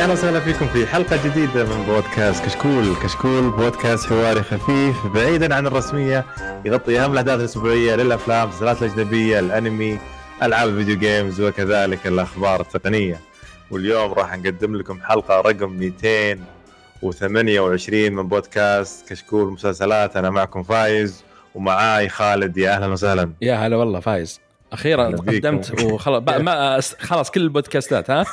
أهلا وسهلا فيكم في حلقة جديدة من بودكاست كشكول، كشكول بودكاست حواري خفيف بعيدا عن الرسمية يغطي أهم الأحداث الأسبوعية للأفلام، المسلسلات الأجنبية، الأنمي، ألعاب ال video games وكذلك الأخبار التقنية. واليوم راح نقدم لكم حلقة رقم 228 من بودكاست كشكول مسلسلات. أنا معكم فايز ومعاي خالد. يا أهلا وسهلا. يا هلا والله فايز. أخيرا أهلا بيكم. قدمت وخلاص. ما خلاص كل البودكاستات ها؟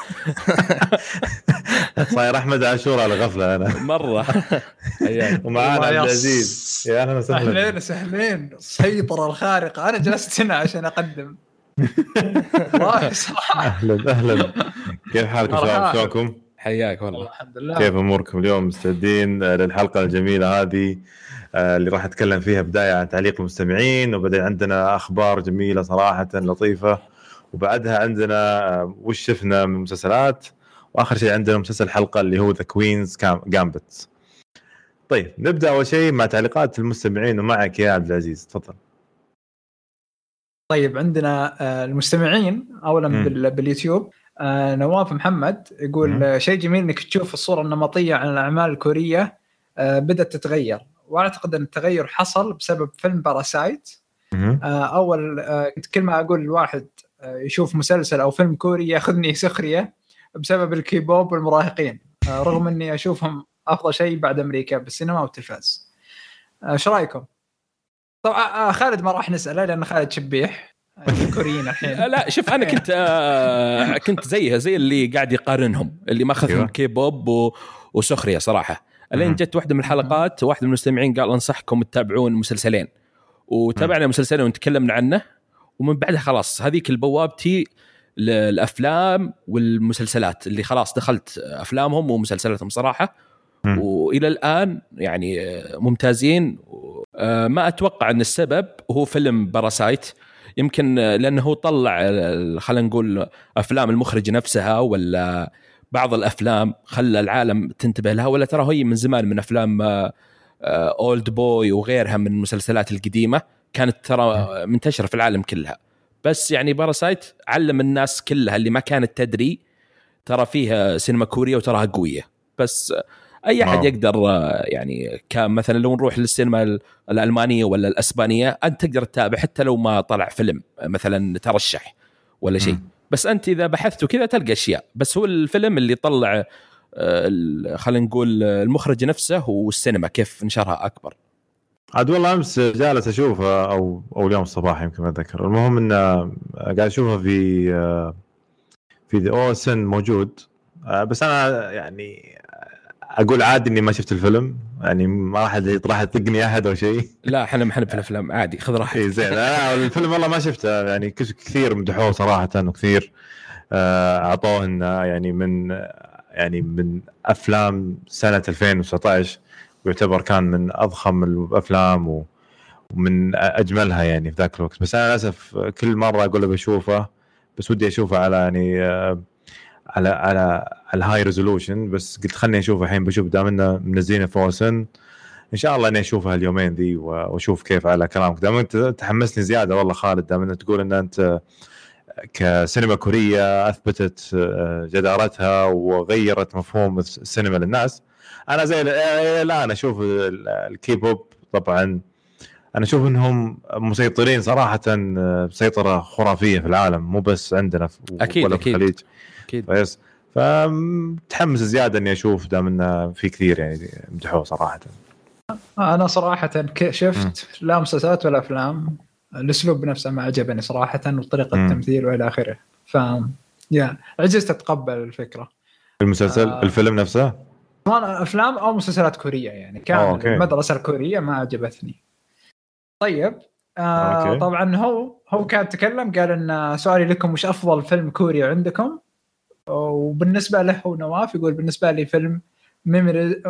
صاير أحمد عاشور على غفلة أنا. مرة. حياك. ومعانا عبد يا العزيز يا أهلا وسهلا. أهلين وسهلين. السيطرة الخارقة أنا جلست هنا عشان أقدم. أهلا أهلا. كيف حالكم؟ شباب. شلونكم؟ حياك والله. الحمد لله. كيف أموركم اليوم مستعدين للحلقة الجميلة هذه آه، اللي راح أتكلم فيها بداية عن تعليق المستمعين وبعدين عندنا أخبار جميلة صراحة لطيفة وبعدها عندنا آه، وش شفنا من مسلسلات؟ وآخر شيء عندنا مسلسل الحلقة اللي هو The Queen's Gambit طيب نبدأ أول شيء مع تعليقات المستمعين ومعك يا عبد العزيز تفضل. طيب عندنا آه، المستمعين اولا. بال- باليوتيوب. آه، نواف محمد يقول. آه، شيء جميل إنك تشوف الصورة النمطية عن الأعمال الكورية آه، بدأت تتغير وأعتقد إن التغير حصل بسبب فيلم Parasite. آه، أول آه، كنت كل ما أقول الواحد آه، يشوف مسلسل أو فيلم كوري يأخذني سخرية بسبب الكيبوب والمراهقين رغم إني أشوفهم أفضل شيء بعد أمريكا بالسينما والتلفاز. إيش رأيكم؟ طبعا خالد ما راح نسأله لأن خالد شبيح آه، الكوريين آه، الحين لا شوف أنا كنت آه كنت زيها زي اللي قاعد يقارنهم اللي ماخذهم أيوة. كيبوب و... وسخرية صراحة. الين. جت واحدة من الحلقات واحد من المستمعين قال أنصحكم تتابعون مسلسلين. وتابعنا مسلسلين وتكلمنا عنه ومن بعدها خلاص هذيك البوابتي للأفلام والمسلسلات اللي خلاص دخلت أفلامهم ومسلسلاتهم صراحة. وإلى الآن يعني آه، ممتازين آه، ما أتوقع أن السبب هو فيلم باراسايت يمكن آه، لأنه هو طلع آه، خلينا نقول أفلام المخرج نفسها ولا بعض الأفلام خلى العالم تنتبه لها ولا ترى هي من زمان من أفلام Oldboy وغيرها من المسلسلات القديمة كانت ترى منتشرة في العالم كلها. بس يعني Parasite علم الناس كلها اللي ما كانت تدري ترى فيها سينما كورية وتراها قوية. بس أي أحد. يقدر آه، يعني كان مثلا لو نروح للسينما ال- الألمانية ولا الأسبانية أنت تقدر تتابع حتى لو ما طلع فيلم آه، مثلا ترشح ولا شيء. بس أنت إذا بحثت وكذا تلقى أشياء. بس هو الفيلم اللي طلع آه، خلينا نقول المخرج نفسه والسينما كيف نشرها أكبر. عاد والله أمس جالس أشوفها أو أو اليوم الصباح يمكن ما أتذكر. المهم إن قاعد أشوفها في في ذا اوسن موجود. بس أنا يعني أقول عادي إني ما شفت الفيلم يعني ما راح راح يطقني أحد أو شيء. لا إحنا ما إحنا في الأفلام عادي خذ راحتك. إي زين. أنا الفيلم والله ما شفته يعني كثير مدحوه صراحة وكثير آه، أعطوه إنه يعني من يعني من أفلام سنة 2019 ويعتبر كان من أضخم الأفلام و- ومن أجملها يعني في ذاك الوقت. بس أنا للأسف كل مرة أقول بشوفه بس ودي أشوفه على يعني آه، على على على ال high resolution بس قلت خلني اشوفه الحين بشوف دام إنه منزلينه في OSN إن شاء الله إني أشوفها اليومين ذي وأشوف كيف على كلامك. دام أنت تحمسني زيادة والله خالد دام انت تقول إن أنت كسينما كورية أثبتت آه، جدارتها وغيرت مفهوم السينما للناس أنا زي آه، لا أنا أشوف ال- الكيبوب. طبعا أنا أشوف إنهم مسيطرين صراحة آه، سيطره خرافية في العالم مو بس عندنا في أكيد، ولا في أكيد. الخليج. أكيد. كويس فمتحمس زيادة إني أشوف دام انه في كثير يعني مدحوه صراحة. أنا صراحة شفت لا مسلسلات ولا أفلام الأسلوب نفسه ما عجبني صراحة وطريقة. التمثيل وإلى آخره. ف يا عجزت أتقبل الفكرة. المسلسل آه. الفيلم نفسه؟ سواء أفلام أو مسلسلات كورية يعني okay. المدرسة الكورية ما عجبتني. طيب آه okay. طبعا هو هو كان تكلم قال إن سؤالي لكم وش أفضل فيلم كوري عندكم؟ وبالنسبة له هو نواف يقول بالنسبة لي فيلم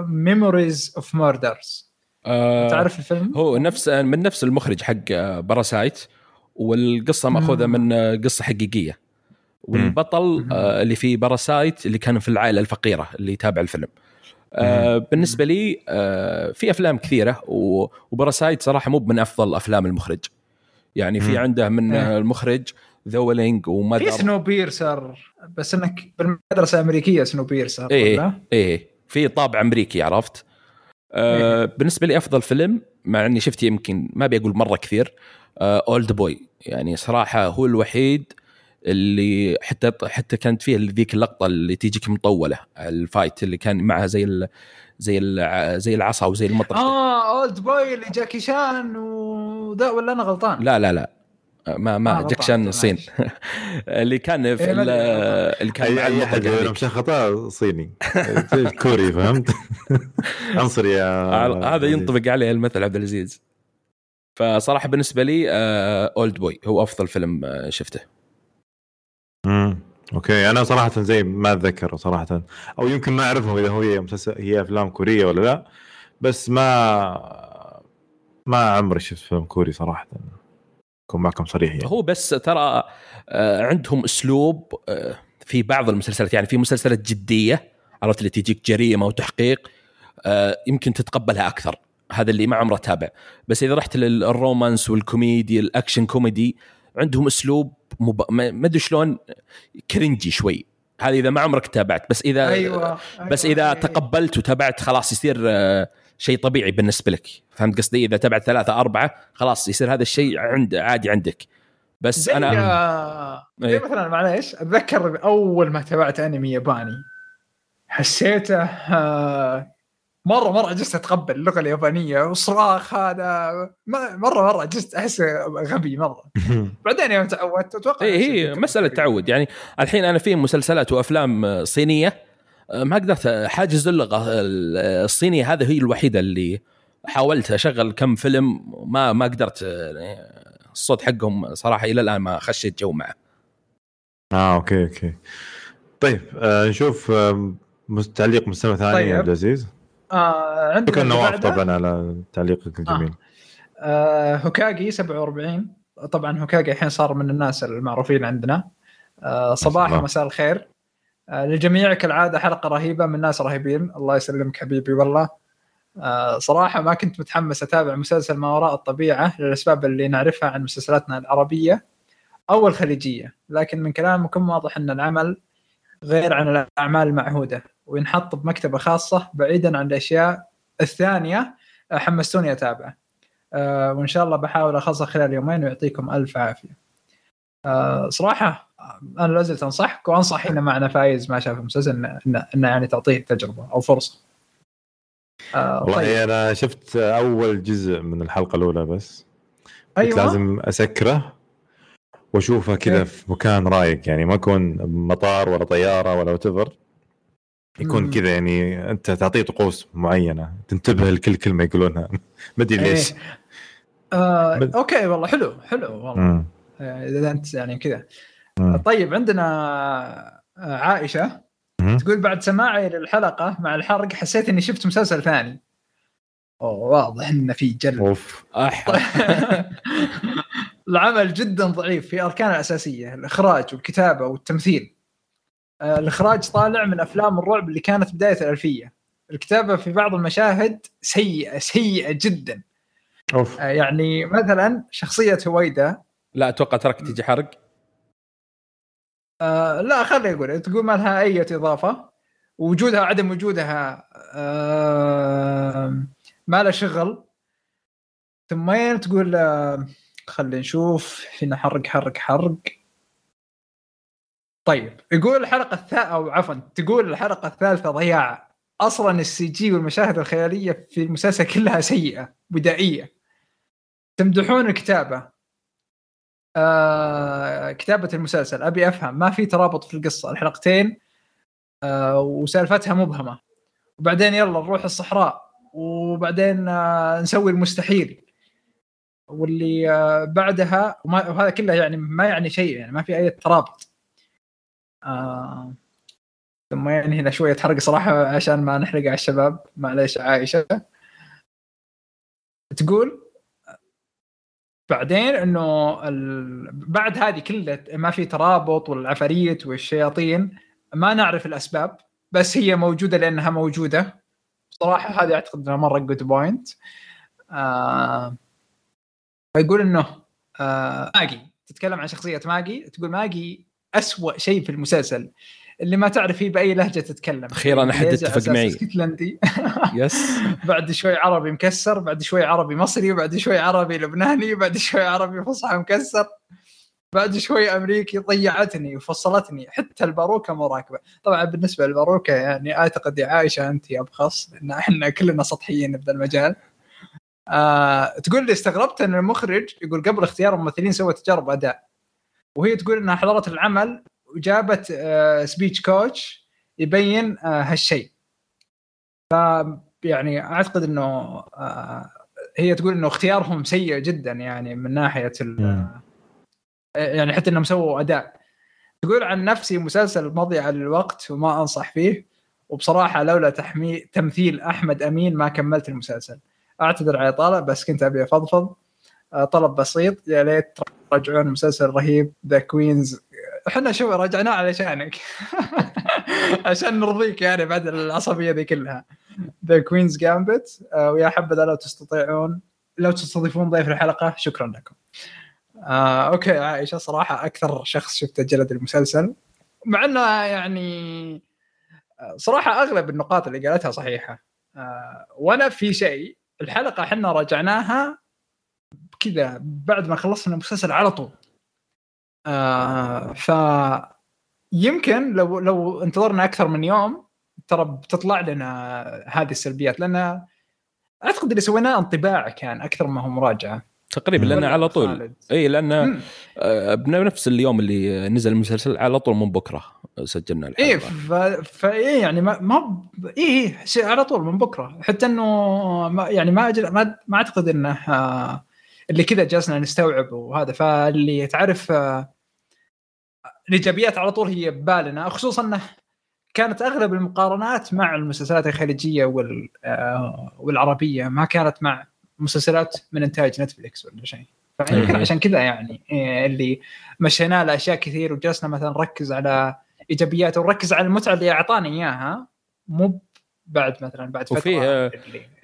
Memories of Murders آه تعرف الفيلم؟ هو نفس من نفس المخرج حق آه، باراسايت والقصة ماخوذه. من آه، قصة حقيقية والبطل مم. آه، اللي في باراسايت اللي كان في العائلة الفقيرة اللي يتابع الفيلم آه بالنسبة لي آه في أفلام كثيرة وباراسايت صراحة مو من أفضل أفلام المخرج يعني في. عنده من إيه. آه، المخرج ذولينج ومذر في سنو بيرسر بس إنك بالمدرسة الأمريكية سنو بيرسر إيه؟ إيه في طابع أمريكي عرفت؟ آه بالنسبة لي أفضل فيلم مع إني شفت يمكن ما بيقول مرة كثير Oldboy يعني صراحة هو الوحيد اللي حتى حتى كانت فيه ذيك اللقطة اللي تيجيك مطولة ال fight اللي كان معها زي ال زي ال زي العصا وزي المطرقة آه Oldboy اللي جاكي شان وذا ولا أنا غلطان؟ لا لا لا. ما آه، ما جاكشان. الصين اللي كان في إيه،. اللي كان مع هذيك. مشخطه صيني. كوري فهمت؟ عنصري يا هذا ينطبق عليه المثل عبد العزيز. فصراحة بالنسبة لي Oldboy هو أفضل فيلم آه، شفته. امم okay. أنا صراحة زي ما أتذكر صراحة. أو يمكن ما أعرفهم إذا هي مسلسل هي أفلام كورية ولا لا. بس ما ما عمري شفت فيلم كوري صراحة. اكون معكم صريح يعني. هو بس ترى آه، عندهم أسلوب آه، في بعض المسلسلات يعني في مسلسلات جدية عرفت اللي تجيك جريمة وتحقيق آه، يمكن تتقبلها أكثر. هذا اللي ما عمره تابع. بس إذا رحت للرومانس والكوميدي الأكشن كوميدي عندهم أسلوب مب... ما أدري شلون cringy شوي. هذا إذا ما عمرك تابعت بس إذا أيوه بس أيوة، إذا إيه. تقبلت وتابعت خلاص يصير آه، شيء طبيعي بالنسبة لك. فهمت قصدي؟ إذا تابعت ثلاثة أربعة خلاص يصير هذا الشيء عند عادي عندك. بس زي أنا آه، زي إيه. مثلا معليش أتذكر أول ما تابعت أنمي ياباني حسيته آه، مره مرة جست أتقبل اللغة اليابانية وصراخ هذا مره مرة جست أحس غبي مرة. بعدين يوم تعودت أتوقع اي نفس هي. إيه، مسألة تعود. يعني الحين أنا في مسلسلات وأفلام صينية ما قدرت حاجز اللغة ال- الصينية هذه هي الوحيدة اللي حاولت أشغل كم فيلم ما ما قدرت آه، الصوت حقهم صراحة إلى الآن ما خشيت جو معه. آه okay okay. طيب آه نشوف آه تعليق مستمع ثاني طيب. يا عبد العزيز. آه عندنا شكرا نواف طبعا على تعليقك الجميل. آه هوكاجي 47 طبعا هوكاجي الحين صار من الناس المعروفين عندنا. آه صباح. ومساء الخير. آه للجميع كالعادة حلقة رهيبة من ناس رهيبين. الله يسلمك حبيبي والله. آه صراحة ما كنت متحمس أتابع مسلسل ما وراء الطبيعة للأسباب اللي نعرفها عن مسلسلاتنا العربية أو الخليجية لكن من كلامكم واضح أن العمل غير عن الأعمال المعهودة وينحط بمكتبة خاصة بعيدا عن الأشياء الثانية آه، حمستوني أتابعه. آه، وإن شاء الله بحاول اخلصه خلال يومين ويعطيكم ألف عافية. آه، صراحة أنا لازلت انصحك وأنصح هنا معنا فايز ما شاف المسلسل انه إنه يعني تعطيه تجربة أو فرصة. آه، والله طيب أنا شفت أول جزء من الحلقة الأولى بس أيوه لازم أسكره واشوفها كذا إيه. في مكان رايق يعني ما اكون مطار ولا طيارة ولا وتفر يكون. كذا يعني أنت تعطيه طقوس معينة تنتبه لكل كلمة يقولونها ما أدري ليش إيه. آه، أوكي والله حلو حلو والله. آه، إذا أنت يعني كذا. مم. طيب عندنا آه، عائشة مم. تقول بعد سماعي للحلقة مع الحرق حسيت إني شفت مسلسل ثاني. أوه واضح إنه في جلد. أوف. العمل جدا ضعيف في اركانه الأساسية الإخراج والكتابة والتمثيل. آه، الإخراج طالع من أفلام الرعب اللي كانت بداية الألفية. الكتابة في بعض المشاهد سيئة سيئة جدا. أوف. آه، يعني مثلا شخصية هويدا. لا أتوقع ترك تجي حرق. آه لا خلي أقول تقول ما لها أي إضافة؟ وجودها عدم وجودها آه ما لها شغل. ثم تقول آه خلينا نشوف هنا حرق حرق حرق. طيب يقول الحلقة الثالثه أو عفوا تقول الحلقة الثالثة ضياع أصلا السي جي والمشاهد الخيالية في المسلسل كلها سيئة بدائية. تمدحون الكتابة. آه كتابة المسلسل. أبي أفهم. ما في ترابط في القصة. الحلقتين آه وسالفتها مبهمة. وبعدين يلا نروح الصحراء. وبعدين آه نسوي المستحيل. واللي بعدها وما وهذا كله يعني ما يعني شيء يعني ما في أي ترابط. ثم يعني هنا شوية حرق صراحة عشان ما نحرق على الشباب. معليش عائشة. تقول؟ بعدين إنه ال... بعد هذه كلها ما في ترابط والعفاريت والشياطين ما نعرف الأسباب بس هي موجودة لأنها موجودة. صراحة هذه أعتقد إنها مرة good point آه... يقول إنه آه... باقي تتكلم عن شخصية ماجي تقول ماجي أسوأ شيء في المسلسل. اللي ما تعرف فيه بأي لهجة تتكلم. أخيرا أحد اتفق معي. إسكتلندي؟ يس. بعد شوي عربي مكسر بعد شوي عربي مصري بعد شوي عربي لبناني بعد شوي عربي فصحى مكسر. بعد شوي أمريكي ضيعتني وفصلتني حتى الباروكة مو راكبة. طبعا بالنسبة للباروكة يعني أعتقد يا عايشه أنت ابخص لأن إحنا كلنا سطحيين بهذا المجال. آه تقول لي استغربت إن المخرج يقول قبل اختيار الممثلين سوى تجارب أداء. وهي تقول إنها حضرت العمل وجابت آه سبيتش كوتش يبين آه هالشيء. ف يعني أعتقد إنه آه هي تقول إنه اختيارهم سيء جدا يعني من ناحية يعني حتى إنهم سووا أداء. تقول عن نفسي مسلسل مضيعه للوقت وما أنصح فيه وبصراحة لولا تحمي تمثيل أحمد أمين ما كملت المسلسل. أعتذر على طالب بس كنت أبي أفضفض. طلب بسيط يا ليت ترجعون مسلسل رهيب The Queen's إحنا شو رجعناه علشانك عشان نرضيك يعني بعد العصبية ذي كلها. The Queen's Gambit ويا حبذا لو تستطيعون لو تستضيفون ضيف الحلقة. شكرا لكم. آه، okay عائشة صراحة أكثر شخص شفته جلد المسلسل. مع إنه يعني صراحة أغلب النقاط اللي قالتها صحيحة. آه، وأنا في شيء الحلقة إحنا راجعناها كذا بعد ما خلصنا المسلسل على طول. آه ف يمكن لو لو انتظرنا أكثر من يوم ترى بتطلع لنا هذه السلبيات لأن أعتقد اللي سويناه انطباع كان أكثر ما هو مراجعة. تقريبا لأن على طول. إي لأن آه، بنفس اليوم اللي نزل المسلسل على طول من بكرة سجلنا الحلقة. إي ف... فاي يعني ما ما إي إي على طول من بكرة. حتى إنه ما يعني ما أجل... ما, ما أعتقد إنه آه، اللي كذا جلسنا نستوعب وهذا. فاللي تعرف آه، الايجابيات على طول هي ببالنا خصوصا إنه كانت أغلب المقارنات مع المسلسلات الخليجية وال والعربية ما كانت مع مسلسلات من إنتاج نتفلكس ولا شيء. فيمكن عشان كذا يعني إيه، اللي مشينا له اشياء كثير وجلسنا مثلا نركز على ايجابياته ونركز على المتعة اللي أعطاني إياها مو بعد مثلا بعد فترة وفي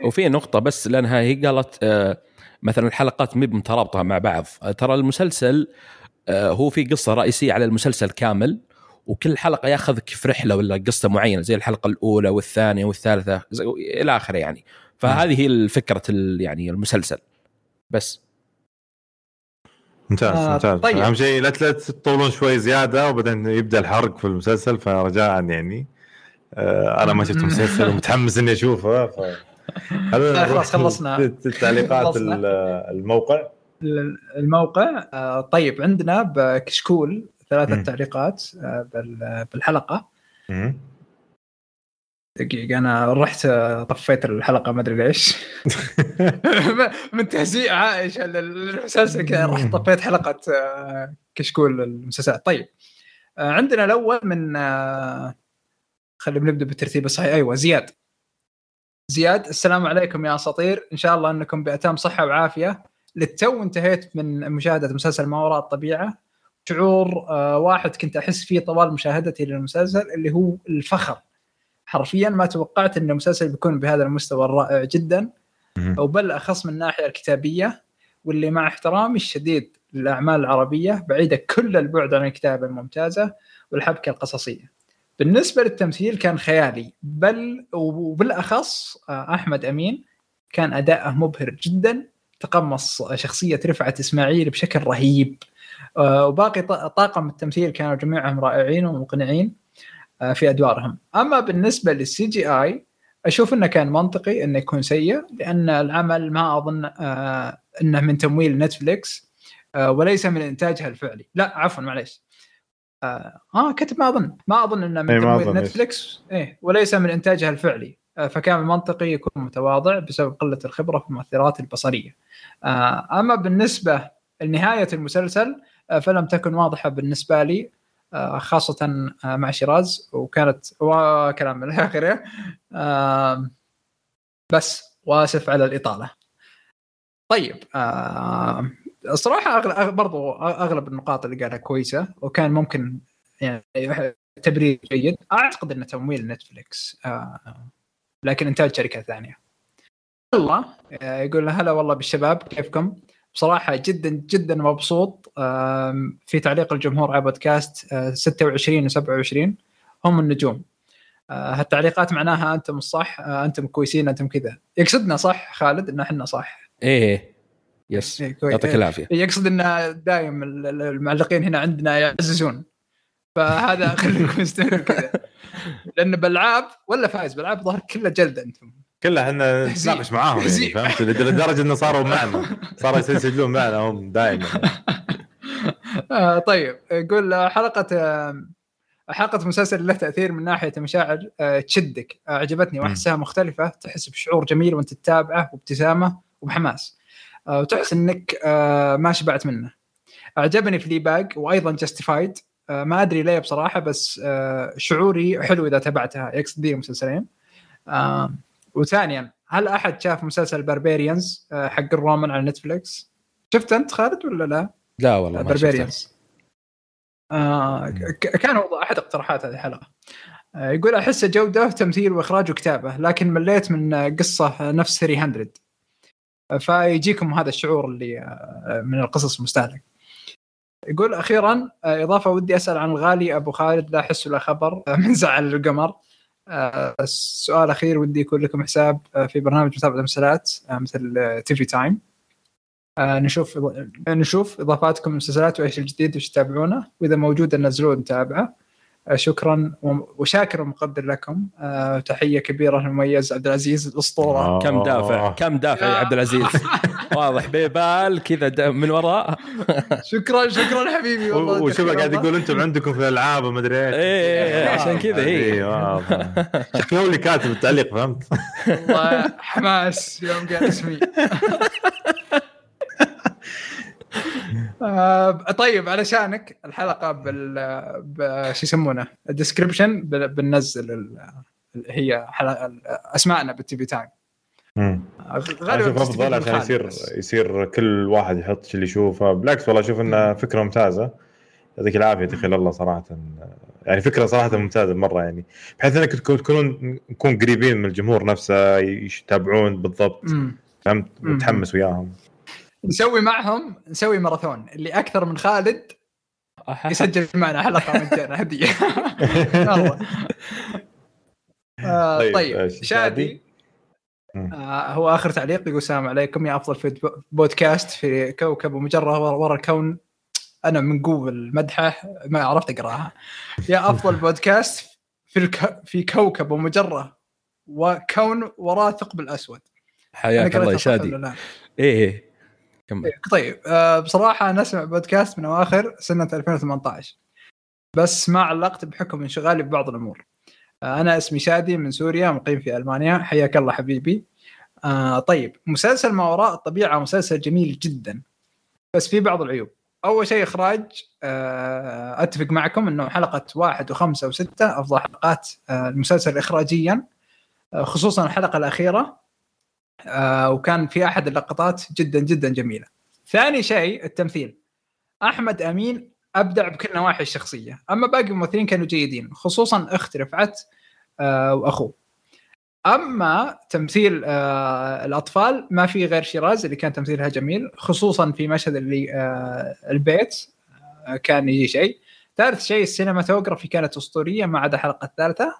وفي نقطة بس لأنها هي قالت آه، مثلا الحلقات مي مترابطة مع بعض. ترى المسلسل آه، هو في قصة رئيسية على المسلسل كامل وكل حلقة ياخذك في رحلة ولا قصة معينة زي الحلقة الأولى والثانية والثالثة إلى آخره يعني. فهذه هي فكره يعني المسلسل. بس. ممتاز آه ممتاز. طيب. أهم شيء لا تطولون شوي زيادة وبعدين يبدأ الحرق في المسلسل فرجاء يعني. آه أنا ما شفت المسلسل ومتحمس إني أشوفه ف خلاص خلصنا. تعليقات الموقع. الموقع. آه طيب عندنا بكشكول ثلاثة تعليقات آه بالحلقة. دقيقة أنا رحت طفيت الحلقة ما أدري ليش. من تهزيء عائشة للمسلسل كذا رحت طفيت حلقة آه، كشكول المسلسلات. طيب آه، عندنا الأول من آه، خلينا نبدأ بالترتيب الصحيح. أيوة زياد. زياد السلام عليكم يا أساطير. إن شاء الله أنكم بأتام صحة وعافية. للتو انتهيت من مشاهدة مسلسل ما وراء الطبيعة. شعور واحد كنت أحس فيه طوال مشاهدتي للمسلسل اللي هو الفخر. حرفيا ما توقعت إن المسلسل بيكون بهذا المستوى الرائع جدا. وبل أخص من الناحيه الكتابية واللي مع احترامي الشديد للأعمال العربية بعيدة كل البعد عن الكتابة الممتازة والحبكة القصصية. بالنسبة للتمثيل كان خيالي بل وبالأخص آه، أحمد أمين كان أداءه مبهر جدا. تقمص شخصية رفعت إسماعيل بشكل رهيب. آه، وباقي طاقم التمثيل كانوا جميعهم رائعين ومقنعين آه، في أدوارهم. أما بالنسبة لل CGI أشوف إنه كان منطقي إنه يكون سيء لأن العمل ما أظن آه، إنه من تمويل Netflix وليس من إنتاجها الفعلي. لا عفوا معليش. آه كتب ما أظن. ما أظن إنه من إيه، تمويل Netflix. إيه وليس من إنتاجها الفعلي. فكان منطقي يكون متواضع بسبب قلة الخبرة في المؤثرات البصرية. أما بالنسبة لنهاية المسلسل فلم تكن واضحة بالنسبة لي آه، خاصة آه، مع شيراز وكانت وكلام من الآخرة. بس وأسف على الإطالة. طيب الصراحة أغلب برضو أغلب النقاط اللي قالها كويسة وكان ممكن يعني تبرير جيد. أعتقد أنه تمويل نتفليكس آه، لكن إنتاج شركة ثانية. الله. يقول هلا والله بالشباب كيفكم؟ بصراحة جدا جدا مبسوط. في تعليق الجمهور على بودكاست آه، 26 و27 هم النجوم. آه، هالتعليقات معناها أنتم الصح آه، أنتم كويسين أنتم كذا. يقصدنا صح خالد؟ ان إحنا صح. إيه يس. إيه،. يعطيك العافية. يقصد ان دايم ال- ال- المعلقين هنا عندنا يعززون. فهذا خليكم مستمرين كذا. لأن بالالعاب ولا فايز بالالعاب ظهر كله جلد أنتم. كلها إحنا. نتناقش معاهم يعني. فهمت؟ لدرجة انه صاروا معنا. صاروا يسجلون معنا هم دائما. آه طيب. يقول آه، حلقة آه، حلقة مسلسل له تأثير من ناحية مشاعر تشدك. عجبتني مم. واحسها مختلفة تحس بشعور جميل وأنت تتابعه وابتسامة وبحماس. وتحس إنك آه، ما شبعت منه. أعجبني Fleabag وأيضا Justified ما أدري ليه بصراحة بس آه، شعوري حلو إذا تابعتها يقصد ذي المسلسلين آه، وثانيا هل أحد شاف مسلسل Barbarians حق الرومان على Netflix شفت أنت خالد ولا لا؟ لا والله ما. Barbarians آه كان أحد اقتراحات هذه الحلقة. آه يقول أحس جوده تمثيل وإخراج وكتابه لكن مليت من آه، قصة آه، نفس 300 آه، فيجيكم هذا الشعور اللي آه، من القصص المستهلك يقول أخيرا آه، إضافة ودي أسأل عن الغالي. أبو خالد لا حس ولا خبر آه، من زعل القمر. آه، السؤال الاخير ودي يكون لكم حساب آه، في برنامج متابعه المسلسلات آه، مثل TV Time. آه، نشوف نشوف إضافاتكم للمسلسلات وإيش الجديد وش تتابعونه. وإذا موجود نزلوه نتابعه. آه، شكرا وشاكر ومقدر لكم. آه، تحية كبيرة للمميز عبد العزيز الأسطورة. آه. كم دافع كم دافع يا عبد العزيز. واضح بيبال كذا من وراء. شكرا شكرا حبيبي والله. وشوف جزاك قاعد. يقول أنتم عندكم في الألعاب وما أدري إيش. إيه، إيه، عشان كذا، إيه. إيه، واضح. شكله هو اللي كاتب التعليق فهمت؟ والله حماس يوم قال أسمي آه، طيب علشانك الحلقة بال شو يسمونه؟ الديسكربشن بننزل هي اسمائنا بالتي في تايم. مم. غالبا أفضل عشان يصير. يصير كل واحد يحط اللي يشوفه. بالعكس والله أشوف انها فكرة ممتازة. يعطيك العافية دخيل الله صراحة. يعني فكرة صراحة ممتازة مرة يعني. بحيث إنك تكون- تكونون نكون قريبين من الجمهور نفسه يتابعون بالضبط. فهمت. متحمس وياهم. نسوي معهم نسوي ماراثون. اللي أكثر من خالد يسجل معنا حلقه مجانا هدية. آه، طيب، طيب شادي. آه هو آخر تعليق يقول السلام عليكم. يا أفضل في بودكاست في كوكب ومجرة ورا الكون. أنا من قوة مدحه ما عرفت أقراها. يا أفضل بودكاست في الك... في كوكب ومجرة وكون وراه ثقب الاسود حياك الله يا شادي؟ إيه إيه. كمل. طيب آه بصراحة أنا أسمع بودكاست من أواخر سنة 2018 بس ما علقت بحكم انشغالي ببعض الأمور. آه أنا اسمي شادي من سوريا مقيم في ألمانيا. حياك الله حبيبي. آه طيب مسلسل ما وراء الطبيعه مسلسل جميل جدا بس في بعض العيوب. أول شيء إخراج آه أتفق معكم إنه حلقة واحد وخمسة وستة أفضل حلقات آه المسلسل اخراجيا آه خصوصا الحلقة الأخيرة. آه وكان في أحد اللقطات جدا جدا جميلة. ثاني شيء التمثيل. أحمد أمين أبدع بكل نواحي الشخصية، أما باقي الممثلين كانوا جيدين خصوصا أخت رفعت آه وأخوه. أما تمثيل آه الأطفال ما في غير شيراز اللي كان تمثيلها جميل خصوصا في مشهد اللي البيت كان يجي شيء. ثالث شيء ال cinematography كانت أسطورية ما عدا الحلقة الثالثة.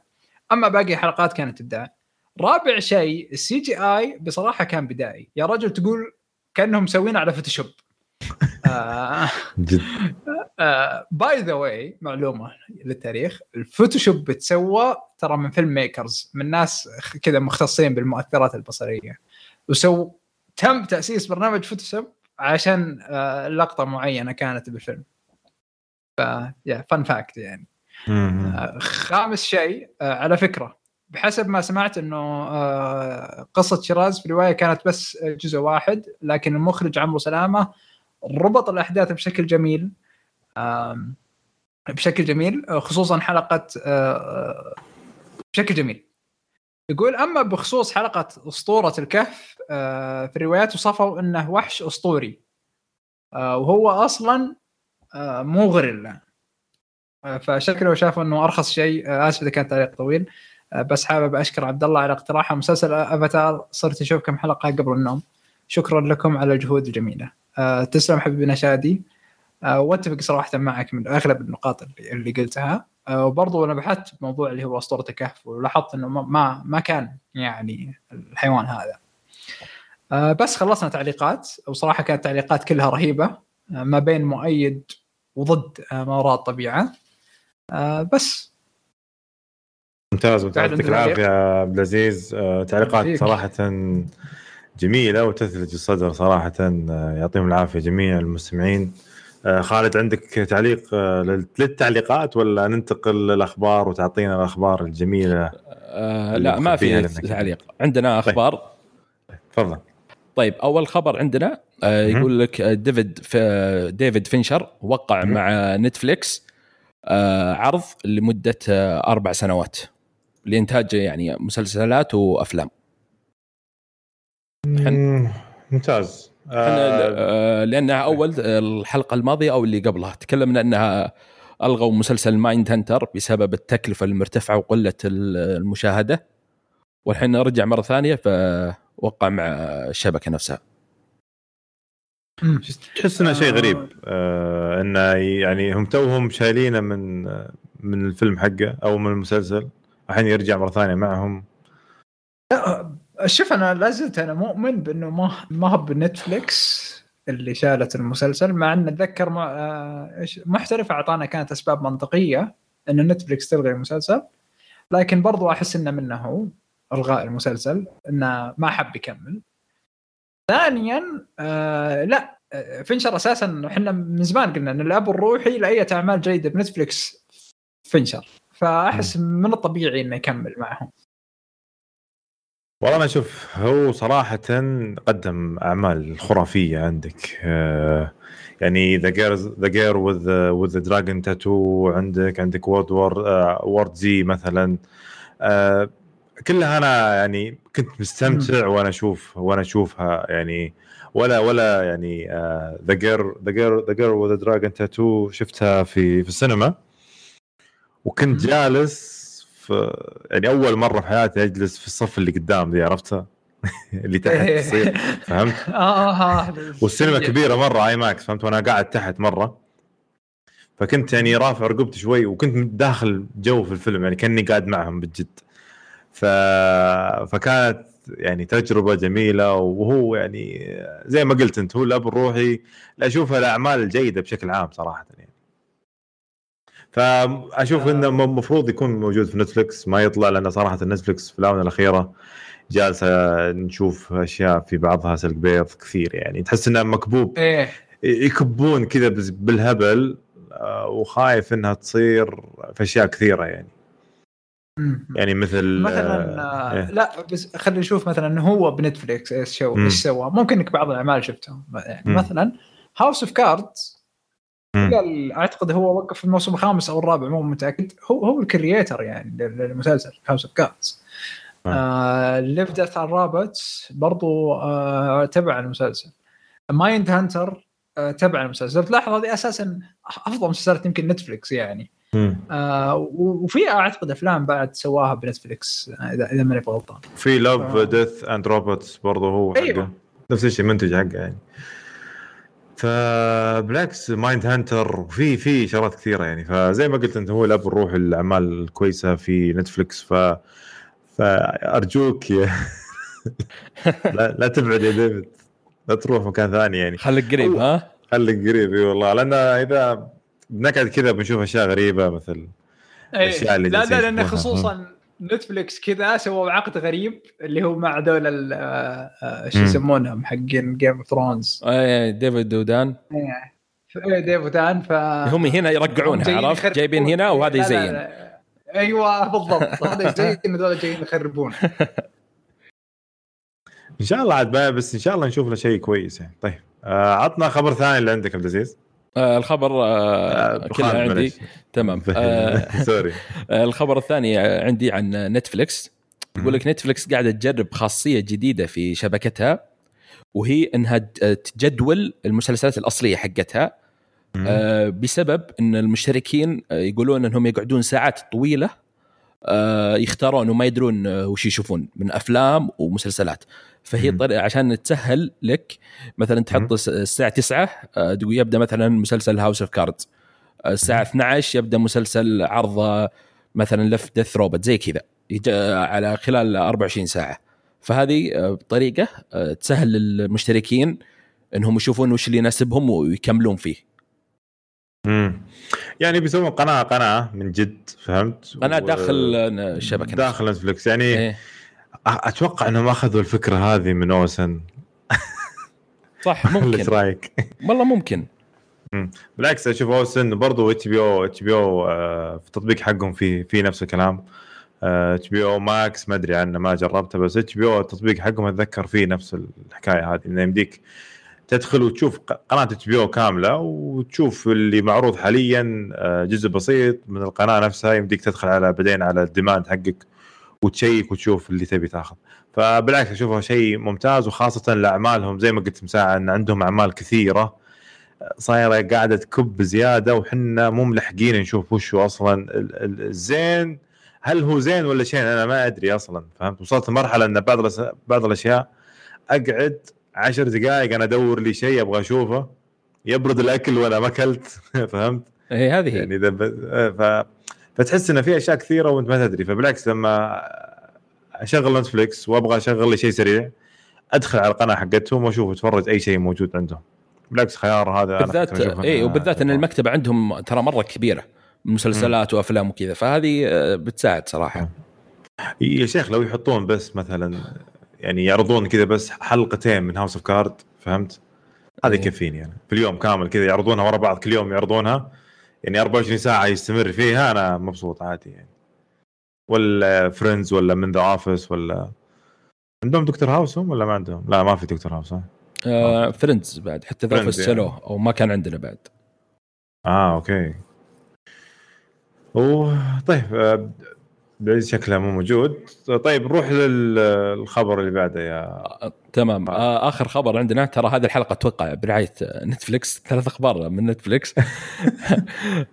أما باقي الحلقات كانت ابداع. رابع شيء ال CGI بصراحة كان بدائي. يا رجل تقول كأنهم مسوينه على Photoshop by the way معلومة للتاريخ ال Photoshop بتسوى ترى من filmmakers من ناس كذا مختصين بالمؤثرات البصرية. و so تم تأسيس برنامج Photoshop عشان آه، لقطة معينة كانت بالفيلم. ف يا fun fact يعني. آه، خامس شيء آه، على فكرة بحسب ما سمعت إنه آه، قصة شيراز في الرواية كانت بس جزء واحد لكن المخرج عمرو سلامة ربط الأحداث بشكل جميل بشكل جميل خصوصا حلقة آه، بشكل جميل. يقول أما بخصوص حلقة أسطورة الكهف آه، في الروايات وصفوا إنه وحش أسطوري وهو أصلا مو غوريلا. فشكله شافوا إنه أرخص شيء آسف إذا كان تعليق طويل. بس حابب أشكر عبد الله على اقتراحه. مسلسل أفاتار صرت أشوف كم حلقة قبل النوم. شكرا لكم على الجهود الجميلة. آه تسلم حبيبي نشادي. آه وأتفق صراحة معك من أغلب النقاط اللي, اللي قلتها. آه وبرضو أنا بحثت بموضوع اللي هو أسطورة الكهف ولاحظت إنه ما ما كان يعني الحيوان هذا. آه بس خلصنا تعليقات. وصراحة كانت تعليقات كلها رهيبة. آه ما بين مؤيد وضد آه ما وراء الطبيعة. آه بس ممتاز ممتاز. يعطيك العافية عبد العزيز. آه تعليقات صراحة جميلة وتثلج الصدر صراحة. آه يعطيهم العافية جميع المستمعين. آه خالد عندك تعليق للتعليقات ولا ننتقل للأخبار وتعطينا الأخبار الجميلة آه لا ما في تعليق. عندنا طيب. أخبار؟ تفضل. طيب أول خبر عندنا آه يقول لك ديفيد ديفيد فينشر وقع مع Netflix آه عرض لمدة آه أربع سنوات. لإنتاج يعني مسلسلات وأفلام. ممتاز. آه لأنها أول الحلقة الماضية أو اللي قبلها. تكلمنا إنها ألغوا مسلسل Mindhunter بسبب التكلفة المرتفعة وقلة المشاهدة. والحين رجع مرة ثانية فوقع مع الشبكة نفسها. تحس إنه شيء غريب. آه. إنه يعني هم توهم شايلينه من من الفيلم حقه أو من المسلسل. الحين يرجع مرة ثانية معهم. شوف أنا لازلت أنا مؤمن بأنه ما ما هو بنتفلكس اللي شالت المسلسل مع أن أتذكر آه، محترف أعطانا كانت أسباب منطقية أن نتفلكس تلغي المسلسل لكن برضو أحس إنه منه هو إلغاء المسلسل إنه ما حب يكمل. ثانيا آه لا آه، فينشر أساسا إحنا من زمان قلنا إن الأب الروحي لأي أعمال جيدة ب Netflix فينشر. فأحس من الطبيعي إنه يكمل معهم. والله أنا أشوف هو صراحة قدم أعمال خرافية عندك. آه، يعني The Girl The Girl with with Dragon Tattoo عندك عندك World War World Z مثلا. آه، كلها أنا يعني كنت مستمتع وأنا أشوف وأنا أشوفها. يعني ولا ولا يعني The Girl The Girl The Girl with Dragon Tattoo شفتها في في السينما. وكنت جالس في يعني أول مرة في حياتي أجلس في الصف اللي قدام دي عرفتها؟ اللي تحت إيه. تصير فهمت؟ آه آه والسينما كبيرة مرة IMAX فهمت؟ وأنا قاعد تحت مرة. فكنت يعني رافع رقبتي شوي وكنت داخل جو في الفيلم يعني كأني قاعد معهم بالجد. ف... فكانت يعني تجربة جميلة وهو يعني زي ما قلت أنت هو الأب الروحي. اشوفها الأعمال الجيدة بشكل عام صراحة يعني. فأشوف إنه آه. المفروض يكون موجود في نتفلكس ما يطلع لأن صراحة نتفلكس في الآونة الأخيرة جالسة نشوف أشياء في بعضها سلق بيض كثير يعني تحس إنه مكبوب إيه. يكبون كذا بالهبل آه، وخايف إنها تصير في أشياء كثيرة يعني يعني مثل مثلا آه إيه؟ لا بس خلينا نشوف مثلا هو ب Netflix إيش سوى إيش سوى ممكن إنك بعض الأعمال شفتهم يعني مم. مثلا House of Cards أعتقد هو وقف في الموسم الخامس أو الرابع مو متأكد. هو هو ال creator يعني للمسلسل House of Cards Love Death & Robots برضو آه تبع المسلسل. Mindhunter آه تبع المسلسل. تلاحظ هذه أساسا أفضل مسلسلات يمكن نتفلكس يعني. آه وفي أعتقد أفلام بعد سواها بنتفلكس اذا إذا ماني غلطان. في Love, Death and Robots برضه هو أيوه. نفس الشيء منتج حقه يعني. فبالعكس Mindhunter وفي في شغلات كثيرة يعني. فزي ما قلت أنت هو الأب الروحي الأعمال الكويسة في نتفلكس ف فارجوك يا لا, لا تبعد يا ديفيد. لا تروح مكان ثاني يعني. خليك قريب ها؟ خليك قريب إي والله. لأن إذا بنقعد كذا بنشوف أشياء غريبة مثل الاشياء اللي لا لا لأن خصوصا نتفلكس كذا سووا عقد غريب اللي هو مع دول آه، آه، شو يسمونهم حقين Game of Thrones اي ديفيد ودان إيه. ديف ودان ف هم هنا يرقعونها عرفت؟ جايبين هنا وهذا يزين أيوه بالضبط. هذا يزين هذول جايين يخربون. إن شاء الله عاد بس إن شاء الله نشوف له شيء كويس يعني. طيب آه عطنا خبر ثاني اللي عندك عبد العزيز. آه الخبر آه, آه كلها عندي. تمام. آه sorry. آه الخبر الثاني عندي عن نتفلكس يقول لك نتفلكس قاعدة تجرب خاصية جديدة في شبكتها وهي إنها تجدول المسلسلات الأصلية حقتها. آه بسبب إن المشتركين يقولون إنهم يقعدون ساعات طويلة آه، يختارون وما يدرون آه، وش يشوفون من أفلام ومسلسلات فهي مم. طريقة عشان تسهل لك مثلا. تحط الس- الساعة 9 آه، تقول يبدأ مثلا مسلسل House of Cards الساعة 12 يبدأ مسلسل عرض آه، مثلا Love Death Robot زي كذا على خلال 24 ساعة فهذه آه، طريقة آه، تسهل للمشتركين إنهم يشوفون وش اللي يناسبهم ويكملون فيه مم. يعني بيسوون قناة قناة من جد فهمت؟ قناة داخل آه، الشبكه داخل نتفلكس يعني إيه. أتوقع إنهم أخذوا الفكرة هذه من أوسن. صح ولا إيش ممكن. رأيك؟ والله ممكن. بالعكس أشوف أوسن برضو إتش بي أو إتش بي أو في التطبيق حقهم في في نفس الكلام. HBO Max ما أدري عنه ما جربته بس HBO التطبيق حقهم أتذكر فيه نفس الحكاية هذه إنه يمديك تدخل وتشوف قناة HBO كاملة وتشوف اللي معروض حاليا آه، جزء بسيط من القناة نفسها يمديك تدخل على بعدين على ال demand حقك وتشيك وتشوف اللي تبي تاخذ. فبالعكس اشوفه شيء ممتاز وخاصة لأعمالهم زي ما قلت من ساعة إن عندهم أعمال كثيرة صايرة قاعدة تكب زيادة وحنا مو ملحقين نشوف وش هو أصلا ال- ال- الزين. هل هو زين ولا شيء أنا ما أدري أصلا فهمت؟ وصلت لمرحله إن بعض بعض الأشياء أقعد عشر دقائق أنا أدور لي شيء أبغى أشوفه يبرد الأكل وأنا ما أكلت فهمت؟ هذه هي. يعني إذا ب... ف... فتحس انه في أشياء كثيرة وأنت ما تدري فبالعكس لما أشغل نتفلكس وأبغى أشغل لي شيء سريع أدخل على القناة حقتهم وأشوف أتفرج أي شيء موجود عندهم. بالعكس خيار هذا بالذات اي وبالذات إن. المكتبة عندهم ترى مرة كبيرة مسلسلات وأفلام وكذا فهذه آه، بتساعد صراحة. يا شيخ لو يحطون بس مثلا يعني يعرضون كذا بس حلقتين من House of Card فهمت؟ هذا إيه. يكفيني يعني في اليوم كامل كذا يعرضونها ورا بعض كل يوم يعرضونها يعني 24 ساعة يستمر فيها أنا مبسوط عادي يعني ولا Friends ولا من The Office ولا عندهم دكتور House هم ولا ما عندهم؟ لا ما في دكتور House ها؟ آه Friends بعد حتى The Office يعني. شالوه أو ما كان عندنا بعد آه أوكي و طيب آه، بعيد شكله مو موجود. طيب نروح للخبر اللي بعده يا تمام. آه آخر خبر عندنا ترى هذه الحلقة أتوقع برعاية نتفلكس ثلاث أخبار من نتفلكس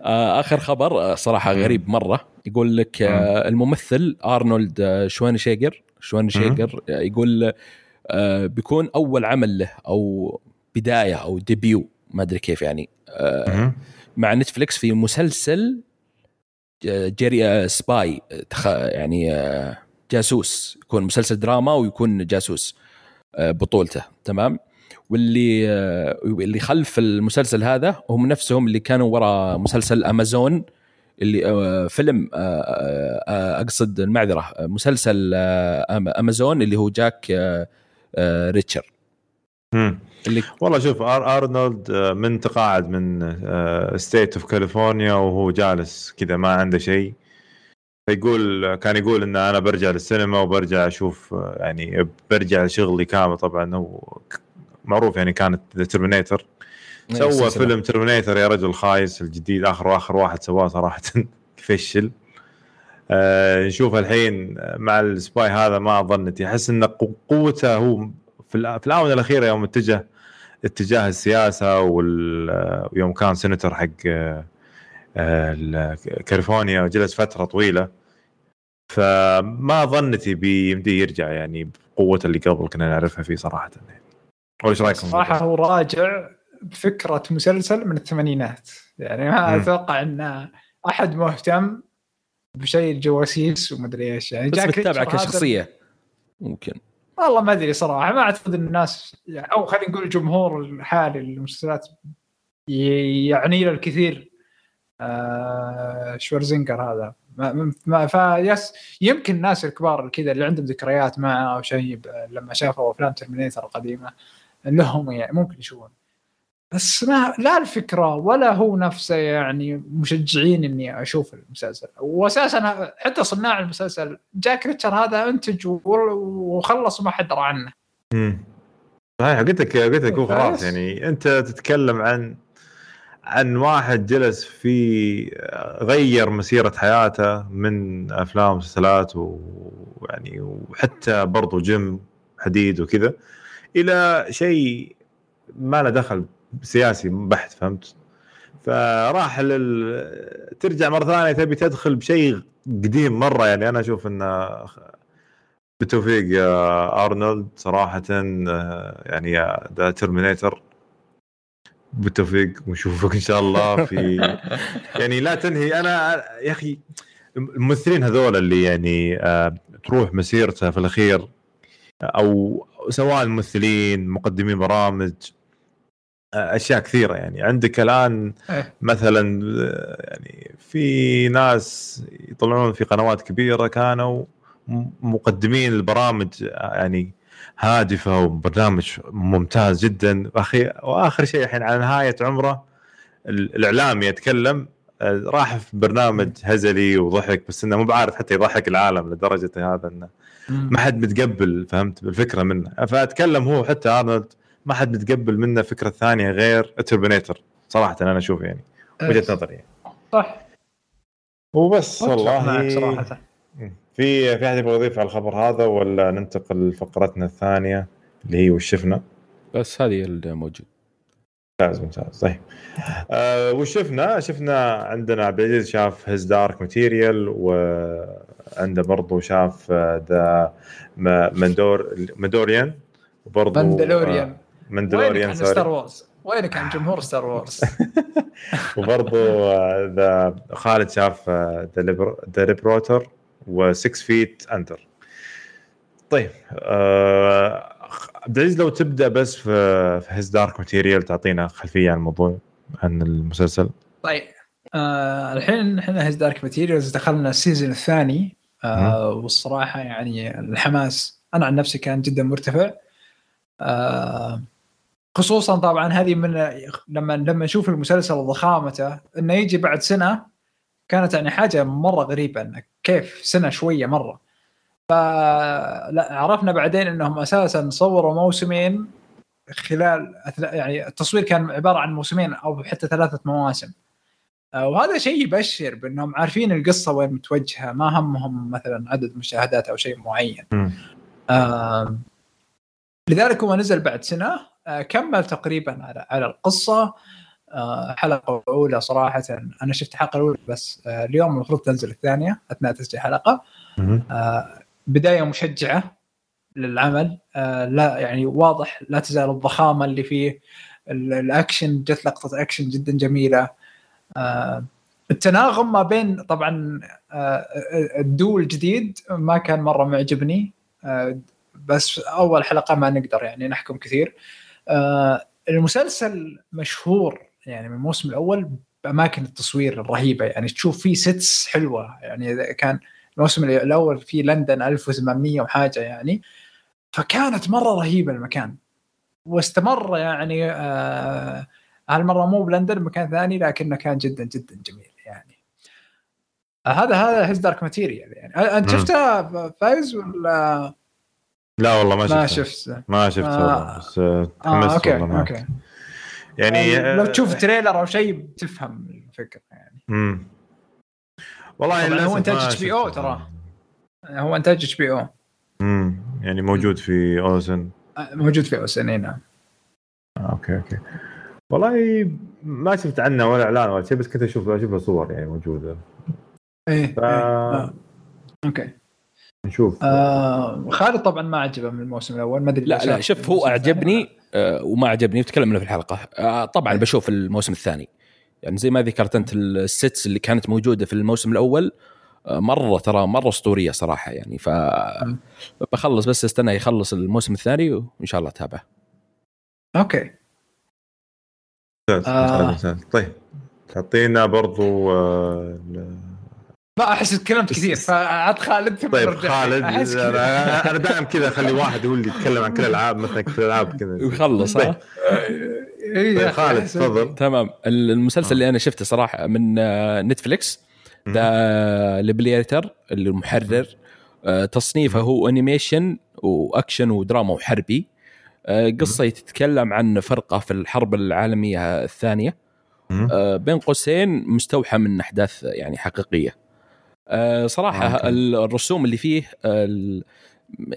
آه آخر خبر آه، صراحة غريب مرة. يقول لك آه الممثل أرنولد آه، شوارزنيجر شوارزنيجر آه، يقول آه بيكون أول عمل له أو بداية أو debut ما أدري كيف يعني. آه. مع نتفلكس في مسلسل جيري آه، spy يعني آه، جاسوس. يكون مسلسل دراما ويكون جاسوس آه، بطولته. تمام؟ واللي اللي خلف المسلسل هذا هم نفسهم اللي كانوا وراء مسلسل أمازون اللي فيلم أقصد المعذرة مسلسل أمازون اللي هو جاك ريتشر. اللي والله شوف أر آرنولد آه، من تقاعد من State of California وهو جالس كذا ما عنده شيء. فيقول كان يقول إن أنا برجع للسينما وبرجع أشوف آه، يعني برجع لشغلي كامل. طبعا هو معروف يعني كانت Terminator سوى. فيلم Terminator يا رجل خايس الجديد آخر آخر واحد سواه صراحة. فشل. آه نشوف الحين مع ال spy هذا ما ظنتي احس إن قو- قوته هو في الآونة الأخيرة يوم اتجه اتجاه السياسة ويوم كان سينتر حق آه، ال- كاليفورنيا وجلس فترة طويلة فما ظنتي بيمدي يرجع يعني بقوته اللي قبل كنا نعرفها فيه صراحة يعني. إيش رايكم؟ صراحة هو راجع بفكرة مسلسل من الثمانينات يعني ما. أتوقع إن أحد مهتم بشيء الجواسيس ومدري إيش يعني بس جاك بتتابعه كشخصية ممكن والله ما أدري صراحة ما أعتقد إن الناس أو خلينا نقول الجمهور الحالي للمسلسلات يعني له الكثير آه شوارزنيجر هذا. ما ما face يمكن الناس الكبار كذا اللي عندهم ذكريات معه أو شيء لما شافوا أفلام Terminator القديمة لهم يعني ممكن يشوفون. بس ما لا الفكرة ولا هو نفسه يعني مشجعين إني أشوف المسلسل. واساسا حتى صناع المسلسل جاك ريتشر هذا أنتج وخلص وما حد درى عنه. امم صحيح قلت لك قلت لك هو خلاص. يعني أنت تتكلم عن عن واحد جلس في غير مسيرة حياته من أفلام ومسلسلات ويعني وحتى برضو جيم حديد وكذا إلى شيء ما له دخل سياسي بحت فهمت؟ فراح لل... ترجع مرة ثانية تبي تدخل بشيء قديم مرة. يعني أنا أشوف انه بتوفيق يا أرنولد صراحة يعني يا ذا ترمينيتر. بالتوفيق ونشوفك إن شاء الله في يعني لا تنهي. أنا يا أخي الممثلين هذول اللي يعني آه، تروح مسيرته في الأخير أو سواء الممثلين مقدمين برامج أشياء كثيرة يعني. عندك الآن إيه. مثلا يعني في ناس يطلعون في قنوات كبيرة كانوا مقدمين البرامج يعني هادفة وبرنامج ممتاز جدا. أخي وآخر شيء الحين على نهاية عمره ال- الاعلامي يتكلم راح في برنامج هزلي وضحك بس إنه مو بعارف حتى يضحك العالم لدرجة هذا إنه ما حد متقبل فهمت؟ بالفكرة منه. فأتكلم هو حتى أرنولد ما حد متقبل منه فكرة ثانية غير تربينيتر صراحة أنا أشوف يعني وجهة نظري. يعني. صح. وبس والله. صراحة. في في أحد يبغى يضيف على الخبر هذا ولا ننتقل لفقرتنا الثانية اللي هي وش شفنا؟ بس هذه الموجود. ممتاز ممتاز. طيب. آه وش شفنا؟ شفنا عندنا عبد العزيز شاف His Dark Material وعنده برضو شاف The Mandalor- Mandalorian وبرضو Mandalorian وينك عن Star Wars؟ وينك عن جمهور Star Wars؟ وبرضو آه، ذا خالد شاف The Liberator و 6 Feet Under طيب آه، عبد العزيز لو تبدأ بس في في His Dark Material تعطينا خلفية عن الموضوع عن المسلسل. طيب آه الحين إحنا His Dark Materials دخلنا ال season الثاني آه والصراحة يعني الحماس أنا عن نفسي كان جدا مرتفع. آه خصوصا طبعا هذه من لما لما نشوف المسلسل وضخامته إنه يجي بعد سنة كانت يعني حاجة مرة غريبة إنه كيف سنة شوية مرة. فلا عرفنا بعدين إنهم أساسا صوروا موسمين خلال يعني التصوير كان عبارة عن موسمين أو حتى ثلاثة مواسم. آه، وهذا شيء يبشر بإنهم عارفين القصة وين متوجهة ما همهم مثلا عدد مشاهدات أو شيء معين. آه لذلك هو نزل بعد سنة كمل تقريبا على على القصة. آه حلقة أولى صراحة. أنا شفت الحلقة الأولى بس آه اليوم المفروض تنزل الثانية أثناء تسجيل. آه بداية مشجعة للعمل. آه لا يعني واضح لا تزال الضخامة اللي فيه. ال- الأكشن جت لقطة أكشن جدا جميلة. آه التناغم ما بين طبعا آه الدو الجديد ما كان مرة معجبني. آه بس أول حلقة ما نقدر يعني نحكم كثير. آه المسلسل مشهور يعني من الموسم الأول بأماكن التصوير الرهيبة. يعني تشوف فيه sets حلوة. يعني إذا كان الموسم الأول في لندن 1800 وحاجة يعني. فكانت مرة رهيبة المكان. واستمر يعني آه هالمرة مو بلندن مكان ثاني لكنه كان جدا جدا جميل يعني. آه هذا هذا His Dark Material يعني. آه، أنت. شفته فايز ولا؟ لا والله ما ما شفته شفت ما شفته آه. بس آه، آه تحمست okay والله معك. okay يعني يعني لو آه، تشوف trailer أو شيء بتفهم الفكرة يعني مم. والله طبعاً هو إنتاج ما HBO شفته. ترى. هو إنتاج HBO مم. يعني موجود في OSN موجود في OSN نعم آه، okay okay والله ما شفت عنه ولا إعلان ولا شيء بس كنت أشوف أشوف له صور يعني موجودة إيه ف إيه. آه. okay نشوف. آه خالد طبعا ما عجبه من الموسم الأول ما أدري لا لا شوف هو أعجبني. آه، وما عجبني وتكلم عنه في الحلقة. آه، طبعا إيه. بشوف الموسم الثاني. يعني زي ما ذكرت أنت ال sets اللي كانت موجودة في الموسم الأول آه، مرة ترى مرة أسطورية صراحة يعني. ف بخلص بس استنى يخلص الموسم الثاني وإن شاء الله أتابعه. okay. ممتاز. آه. طيب. تعطينا برضو آه، ما أحس تكلمت كثير فعاد خالد ثم طيب. خالد. أنا دائما كذا أخلي واحد هو اللي يتكلم عن كل الألعاب مثلا كل الألعاب كذا. ويخلص طيب. ها؟ إيه طيب خالد تفضل. تمام. المسلسل آه. اللي أنا شفته صراحة من آه، Netflix The Liberator اللي المحرر. آه، تصنيفه هو animation وأكشن ودراما وحربي. قصة تتكلم عن فرقة في الحرب العالمية الثانية. بين قوسين مستوحى من أحداث يعني حقيقية. آه، صراحة آه،. الرسوم اللي فيه آه، ال-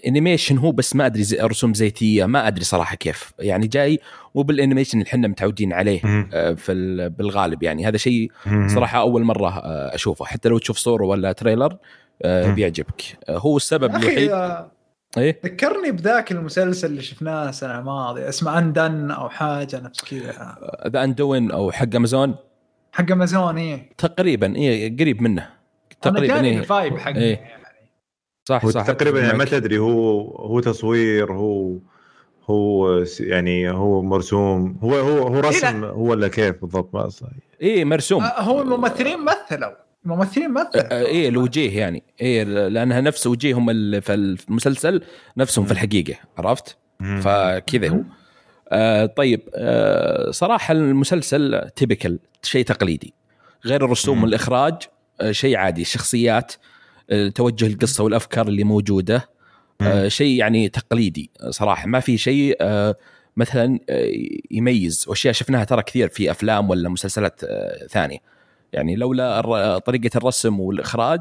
animation هو بس ما أدري زي رسوم زيتية ما أدري صراحة كيف. يعني جاي مو بال animation اللي إحنا متعودين عليه مم. آه، في ال- بالغالب يعني. هذا شيء. صراحة أول مرة آه، أشوفه. حتى لو تشوف صورة ولا trailer. بيعجبك. هو السبب الوحيد. إيه؟ ذكرني بذاك المسلسل اللي شفناه السنة الماضية اسمه Undone أو حاجة نفس كذا. The Undone أو حق امازون حق امازون إيه. تقريبا إيه قريب منه. تقريبا إيه. ال vibe حق إيه. صح هو صح. تقريبا يعني ما. تدري هو هو تصوير هو هو يعني هو مرسوم هو هو هو رسم هو ولا كيف بالضبط؟ ما إيه مرسوم. آه، هو الممثلين مثلوا. الممثلين مثلوا. آه، إيه الوجيه يعني. إيه لأنها نفس وجيههم في المسلسل نفسهم في الحقيقة عرفت؟ فكذا هو. آه طيب آه صراحة المسلسل تيبكال شيء تقليدي غير الرسوم. والإخراج. آه شيء عادي الشخصيات آه توجه القصة والأفكار اللي موجودة. آه شيء يعني تقليدي صراحة. ما في شيء آه مثلا آه يميز. وأشياء شفناها ترى كثير في أفلام ولا مسلسلات آه ثانية. يعني لولا طريقة الرسم والإخراج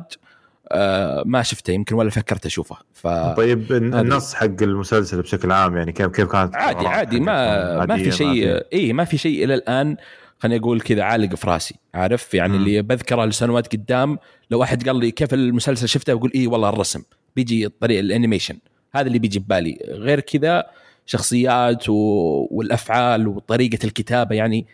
آه ما شفته. يمكن ولا فكرت أشوفه. ف طيب. النص حق المسلسل بشكل عام يعني كيف كيف كانت عادي عادي؟ ما ما في شيء اي ما في شيء إلى الآن خليني أقول كذا عالق في راسي عارف يعني مم. اللي بذكره لسنوات قدام لو أحد قال لي كيف المسلسل شفته بقول اي والله الرسم بيجي طريق ال animation هذا اللي بيجي ببالي غير كذا شخصيات و... والأفعال وطريقة الكتابة يعني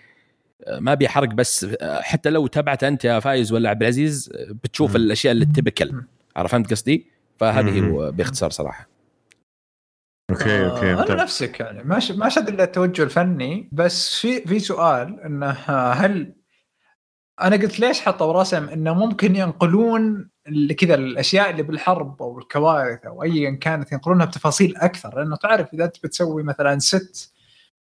ما بيحرق بس حتى لو تابعت أنت يا فايز ولا عبد العزيز بتشوف مم. الأشياء اللي typical. عرفت قصدي؟ فهذه باختصار صراحة okay okay آه، أنا طيب. نفسك يعني ما ما شد إلا التوجه الفني بس في في سؤال إنه آه، هل أنا قلت ليش حطوا رسم إنه ممكن ينقلون كذا الأشياء اللي بالحرب أو الكوارث أو ايا كانت ينقلونها بتفاصيل أكثر لأنه تعرف إذا أنت بتسوي مثلا ست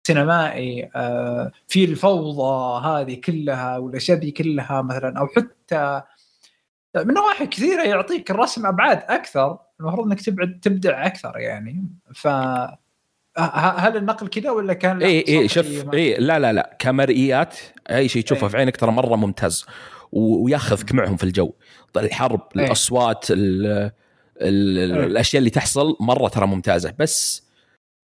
سينمائي آه، في الفوضى هذه كلها والأشياء دي كلها مثلا أو حتى من نواحي كثيرة يعطيك الرسم أبعاد أكثر المفروض إنك تبعد تبدع أكثر يعني. ف هل النقل كذا ولا كان اي اي سطحي شوف اي لا لا لا كمرئيات أي شيء تشوفه إيه. في عينك ترى مرة ممتاز. وياخذك معهم في الجو. طيب الحرب إيه. الأصوات ال ال إيه. الأشياء اللي تحصل مرة ترى ممتازة. بس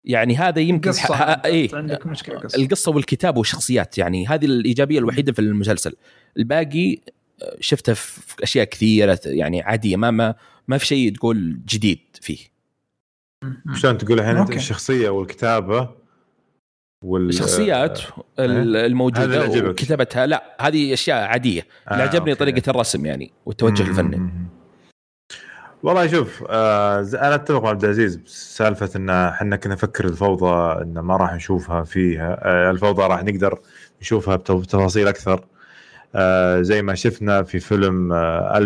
يعني هذا يمكن قصه ح- اي عندك مشكلة قصة. القصة والكتابه والشخصيات يعني هذه الإيجابية الوحيدة في المسلسل. الباقي آه، شفته في أشياء كثيرة يعني عادية ما ما ما في شيء تقول جديد فيه شلون تقول الحين. الشخصية والكتابة وال الشخصيات ال- هذا اللي الموجوده. وكتابتها لا هذه أشياء عادية اللي آه، عجبني أوكي. طريقة الرسم يعني والتوجه الفني. والله شوف آه أنا أتفق مع عبد العزيز بسالفة إن إحنا كنا نفكر الفوضى إن ما راح نشوفها فيها آه الفوضى راح نقدر نشوفها بت- بتفاصيل أكثر آه زي ما شفنا في فيلم آه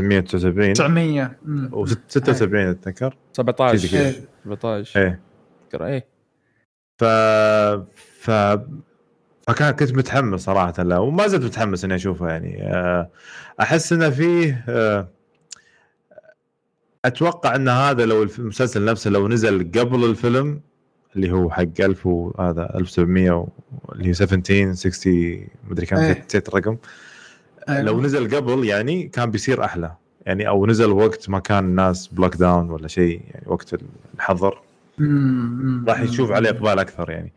1979 900 مم. و 76 أتذكر 17 كذا. إيه. 17 إيه إيه ف ف فكان كنت متحمس صراحة له وما زلت متحمس إني أشوفه يعني آه، أحس إنه فيه آه، أتوقع إن هذا لو الف- المسلسل نفسه لو نزل قبل الفيلم اللي هو حق 1000 وهذا 1700 و- اللي هو 17 60 مدري كم إيه. نسيت نسيت الرقم. لو نزل قبل يعني كان بيصير أحلى يعني أو نزل وقت ما كان الناس ب lockdown ولا شيء يعني وقت الحظر راح. يشوف عليه إقبال أكثر يعني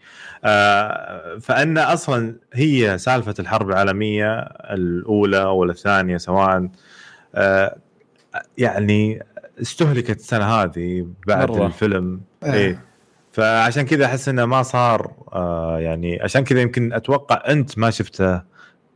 آه فأن أصلا هي سالفة الحرب العالمية الأولى ولا الثانية سواء آه يعني استهلكت السنة هذه بعد مرة. الفيلم إيه. إيه فعشان كذا أحس إنه ما صار آه يعني عشان كذا يمكن أتوقع أنت ما شفته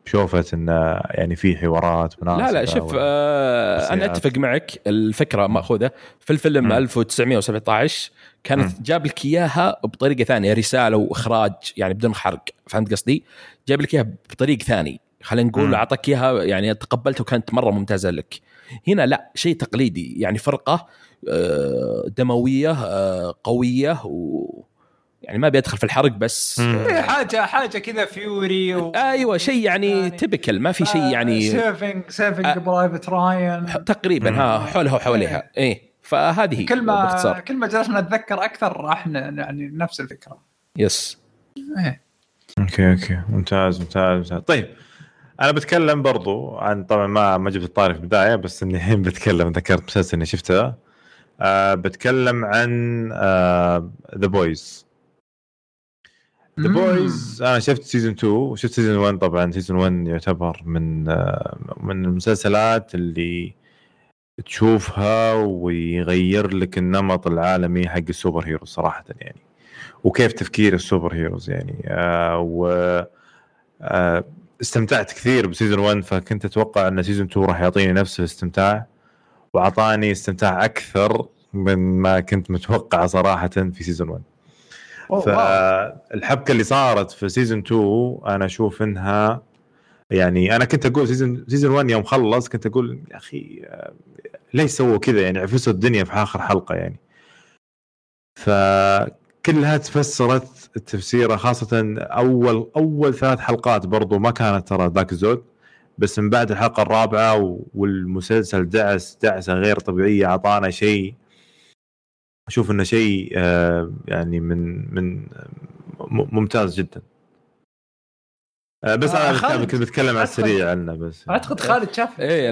بشوفه انه يعني في حوارات مناسبه لا لا شوف آه أنا. أتفق معك الفكرة مأخوذة في الفيلم مم. 1917 كانت جاب لك إياها بطريقة ثانية رسالة وإخراج يعني بدون حرق فهمت قصدي؟ جاب لك إياها بطريق ثاني خلينا نقول. أعطاك إياها يعني تقبلتها وكانت مرة ممتازة لك هنا لا شيء تقليدي يعني فرقة آه، دموية آه، قوية و يعني ما بيدخل في الحرق بس. إيه، آه، حاجة حاجة كذا Fury و... أيوه شيء يعني يعني- typical ما في شيء يعني Saving Saving آه. Private Ryan تقريبا ها حولها وحواليها إيه. فهذه هي كل ما باختصار. كل ما جلسنا نتذكر أكثر راح يعني نفس الفكرة. yes إيه. okay okay. ممتاز ممتاز ممتاز. طيب أنا بتكلم برضو عن طبعا ما ما جبت الطاري في البداية بس إني الحين بتكلم ذكرت مسلسل إني شفته. آه بتكلم عن The Boys The. Boys أنا شفت season 2 وشفت season 1 طبعا. season 1 يعتبر من آه من المسلسلات اللي تشوفها ويغير لك النمط العالمي حق ال superheroes صراحة يعني. وكيف تفكير ال superheroes يعني. آه و آه استمتعت كثير ب season 1 فكنت أتوقع إن season 2 راح يعطيني نفس الاستمتاع وأعطاني استمتاع أكثر من ما كنت متوقع صراحة في season 1 أوه، wow. فالحبكة اللي صارت في season 2 أنا أشوف إنها يعني أنا كنت أقول season season 1 يوم خلص كنت أقول يا أخي آه، ليش سووا كذا؟ يعني عفسوا الدنيا في آخر حلقة يعني. فكلها تفسرت التفسيره خاصة أول أول ثلاث حلقات برضو ما كانت ترى ذاك الزود بس من بعد الحلقة الرابعة والمسلسل دعس دعسة غير طبيعية أعطانا شيء أشوف إنه شيء آه، يعني من من ممتاز جدا. آه، بس آه، أنا خالد. كنت بتكلم على السريع عنه بس. أعتقد خالد شاف. إيه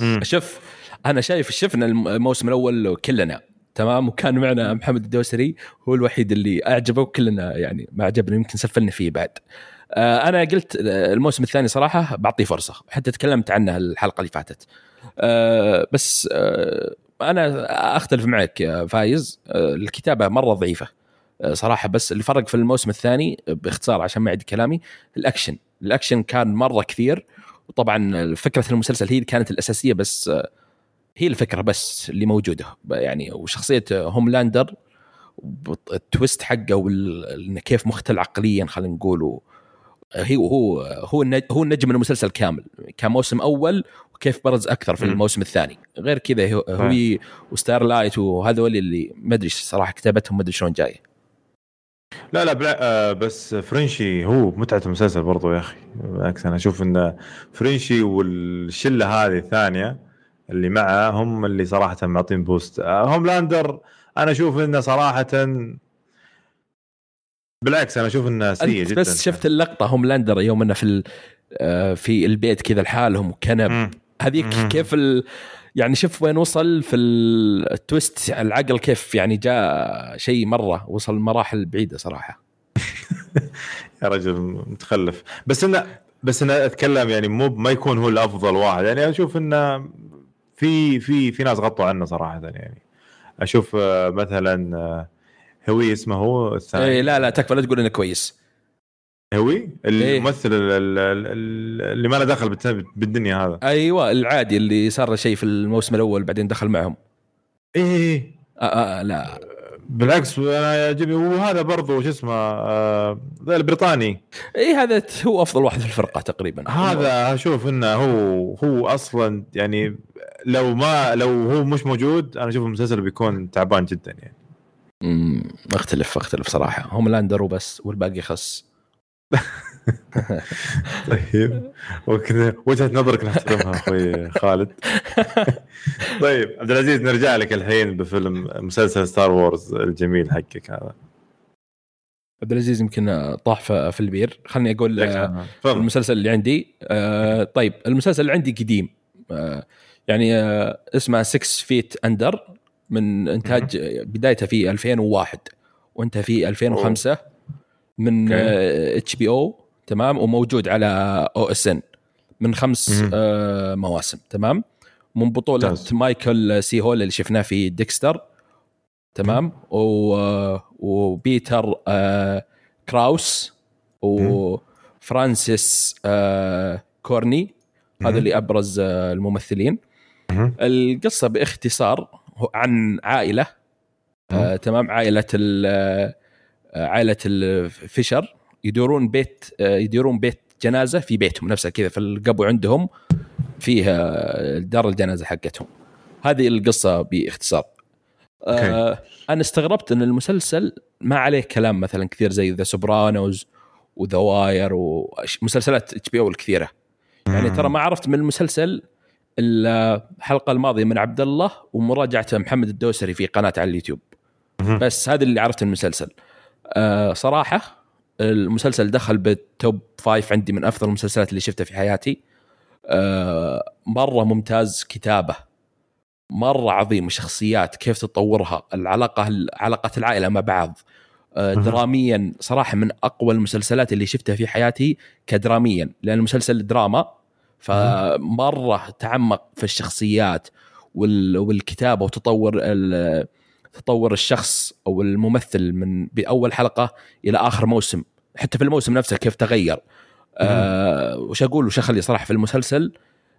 مم. شوف أنا شايف شفنا الموسم الأول كلنا تمام؟ وكان معنا محمد الدوسري هو الوحيد اللي أعجبه وكلنا يعني ما عجبنا يمكن سفلنا فيه بعد. آه، أنا قلت آه، الموسم الثاني صراحة بعطيه فرصة حتى تكلمت عنه الحلقة اللي فاتت. آه، بس آه، أنا أختلف معك فايز. آه، الكتابة مرة ضعيفة. آه، صراحة بس اللي فرق في الموسم الثاني باختصار عشان ما اعيد كلامي الأكشن. الأكشن كان مرة كثير وطبعا فكرة المسلسل هي كانت الأساسية بس آه، هي الفكرة بس اللي موجودة. يعني وشخصية هوملاندر ال twist حقه وال- كيف مختل عقليا خلينا نقول هي هو هو هو النجم من المسلسل كامل. كان موسم أول وكيف برز أكثر في. الموسم الثاني. غير كذا. هو وستار لايت وهذول اللي ما أدري صراحة كتابتهم ما أدري شلون جاية. لا لا بلا آه بس فرنشي هو متعة المسلسل برضو يا أخي. بالعكس أنا أشوف إن فرنشي والشلة هذه الثانية اللي معه هم اللي صراحة معطين boost آه هوملاندر أنا أشوف إنه صراحة بالعكس أنا أشوف انه سيء أنت جدا. بس شفت اللقطة هوملاندر يوم إنه في آه، في البيت كذا لحالهم وكنب. هذيك. كيف ال... يعني شوف وين وصل في ال- ال twist العقل كيف يعني جاء شيء مرة وصل مراحل بعيدة صراحة. يا رجل متخلف. بس انه بس أنا أتكلم يعني مو ما يكون هو الأفضل واحد. يعني أشوف إنه في في في ناس غطوا عنه صراحة يعني. أشوف آه، مثلا آه، هوي اسمه هو الثاني. إيه لا لا تكفى لا تقول إنه كويس. هوي؟ إيه. الممثل ال- ال- ال- اللي ما له دخل بالدنيا هذا. أيوه العادي اللي صار له شيء في الموسم الأول بعدين دخل معهم. إيه آه آه لا. بالعكس أنا يعجبني. وهذا برضو شو اسمه آه البريطاني. اي هذا هو أفضل واحد في الفرقة تقريبا. هذا أشوف إنه هو هو أصلا يعني لو ما لو هو مش موجود أنا أشوف المسلسل بيكون تعبان جدا يعني. أختلف أختلف صراحة. هوملاندر وبس والباقي خس. طيب وكذا وجهة نظرك نحترمها أخوي خالد. طيب عبد العزيز نرجع لك الحين بفيلم مسلسل ستار وورز الجميل حقك هذا. عبد العزيز يمكن طاح في البير. خلني أقول آه، المسلسل اللي عندي آه طيب المسلسل اللي عندي قديم. آه يعني آه اسمه 6 Feet Under من إنتاج بدايته في 2001 وانتهى في 2005 من. HBO تمام وموجود على OSN من خمس. آه مواسم تمام من بطولة ممتاز. مايكل سي هول اللي شفناه في ديكستر تمام و... وبيتر آه كراوس وفرانسيس آه كورني هذا اللي أبرز آه الممثلين. القصة باختصار عن عائلة آه تمام عائلة آه، عائلة الفيشر يدورون بيت آه يدورون بيت جنازة في بيتهم نفسه كذا في القبو عندهم فيه آه، دار الجنازة حقتهم. هذه القصة باختصار. آه أنا استغربت إن المسلسل ما عليه كلام مثلا كثير زي The Sopranos و The Wire ومسلسلات HBO الكثيرة. يعني ترى ما عرفت من المسلسل الحلقة الماضية من عبد الله ومراجعه محمد الدوسري في قناة على اليوتيوب. بس هذا اللي عرفت المسلسل. آه صراحة المسلسل دخل بال top five عندي من أفضل المسلسلات اللي شفتها في حياتي. آه مرة ممتاز كتابة. مرة عظيم الشخصيات كيف تطورها العلاقة علاقة العائلة مع بعض. آه،. دراميا صراحة من أقوى المسلسلات اللي شفتها في حياتي كدراميا لأن المسلسل دراما فمرة تعمق في الشخصيات وال- والكتابة وتطور تطور الشخص أو الممثل من بأول حلقة إلى آخر موسم. حتى في الموسم نفسه كيف تغير. آه وش أقول وش أخلي صراحة في المسلسل؟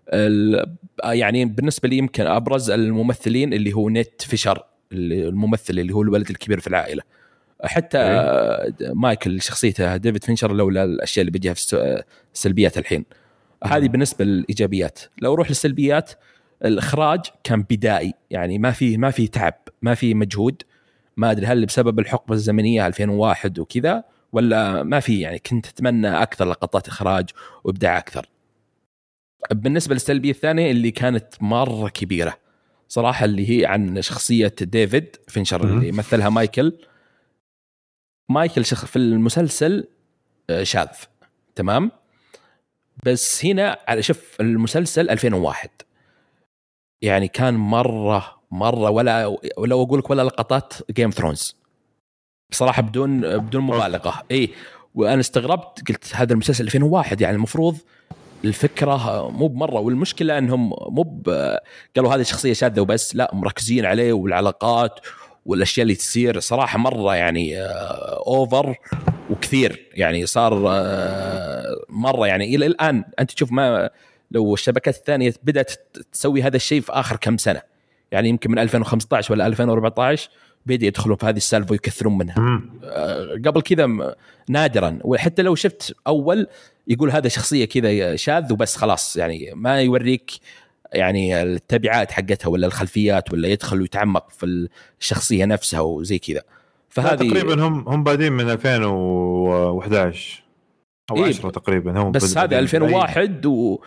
ال- يعني بالنسبة لي يمكن أبرز الممثلين اللي هو نيت فيشر اللي- الممثل اللي هو الولد الكبير في العائلة. حتى آه، مايكل شخصيته ديفيد فينشر لولا الأشياء اللي بيجيها في الس- السلبيات الحين. هذه بالنسبة للإيجابيات. لو أروح للسلبيات الإخراج كان بدائي. يعني ما في ما في تعب ما في مجهود. ما أدري هل بسبب الحقبة الزمنية 2001 وكذا ولا ما في. يعني كنت أتمنى أكثر لقطات إخراج وإبداع أكثر. بالنسبة للسلبية الثانية اللي كانت مرة كبيرة صراحة اللي هي عن شخصية ديفيد فينشر. اللي مثلها مايكل. مايكل شخ في المسلسل آه، شاذ. تمام؟ بس هنا على شوف المسلسل 2001 يعني كان مرة مرة ولا ولو أقول لك ولا لقطات Game Thrones بصراحة بدون بدون مبالغة. إي وأنا استغربت قلت هذا المسلسل 2001 يعني المفروض الفكرة مو بمرة والمشكلة إنهم مو قالوا هذه شخصية شاذة وبس لا مركزين عليه والعلاقات والأشياء اللي تصير صراحة مرة يعني آه، over وكثير. يعني صار آه، مرة يعني إلى الآن. أنت تشوف ما لو الشبكات الثانية بدأت تسوي هذا الشيء في آخر كم سنة. يعني يمكن من 2015 ولا 2014 بدا يدخلون في هذه السالفة ويكثرون منها. آه، قبل كذا نادرا. وحتى لو شفت أول يقول هذا شخصية كذا شاذ وبس خلاص. يعني ما يوريك يعني التبعات حقتها ولا الخلفيات ولا يدخل ويتعمق في الشخصية نفسها وزي كذا فهذه تقريبا هم هم بادين من 2011 أو إيه، 10 تقريبا هم بس هذا بادين. 2001 و...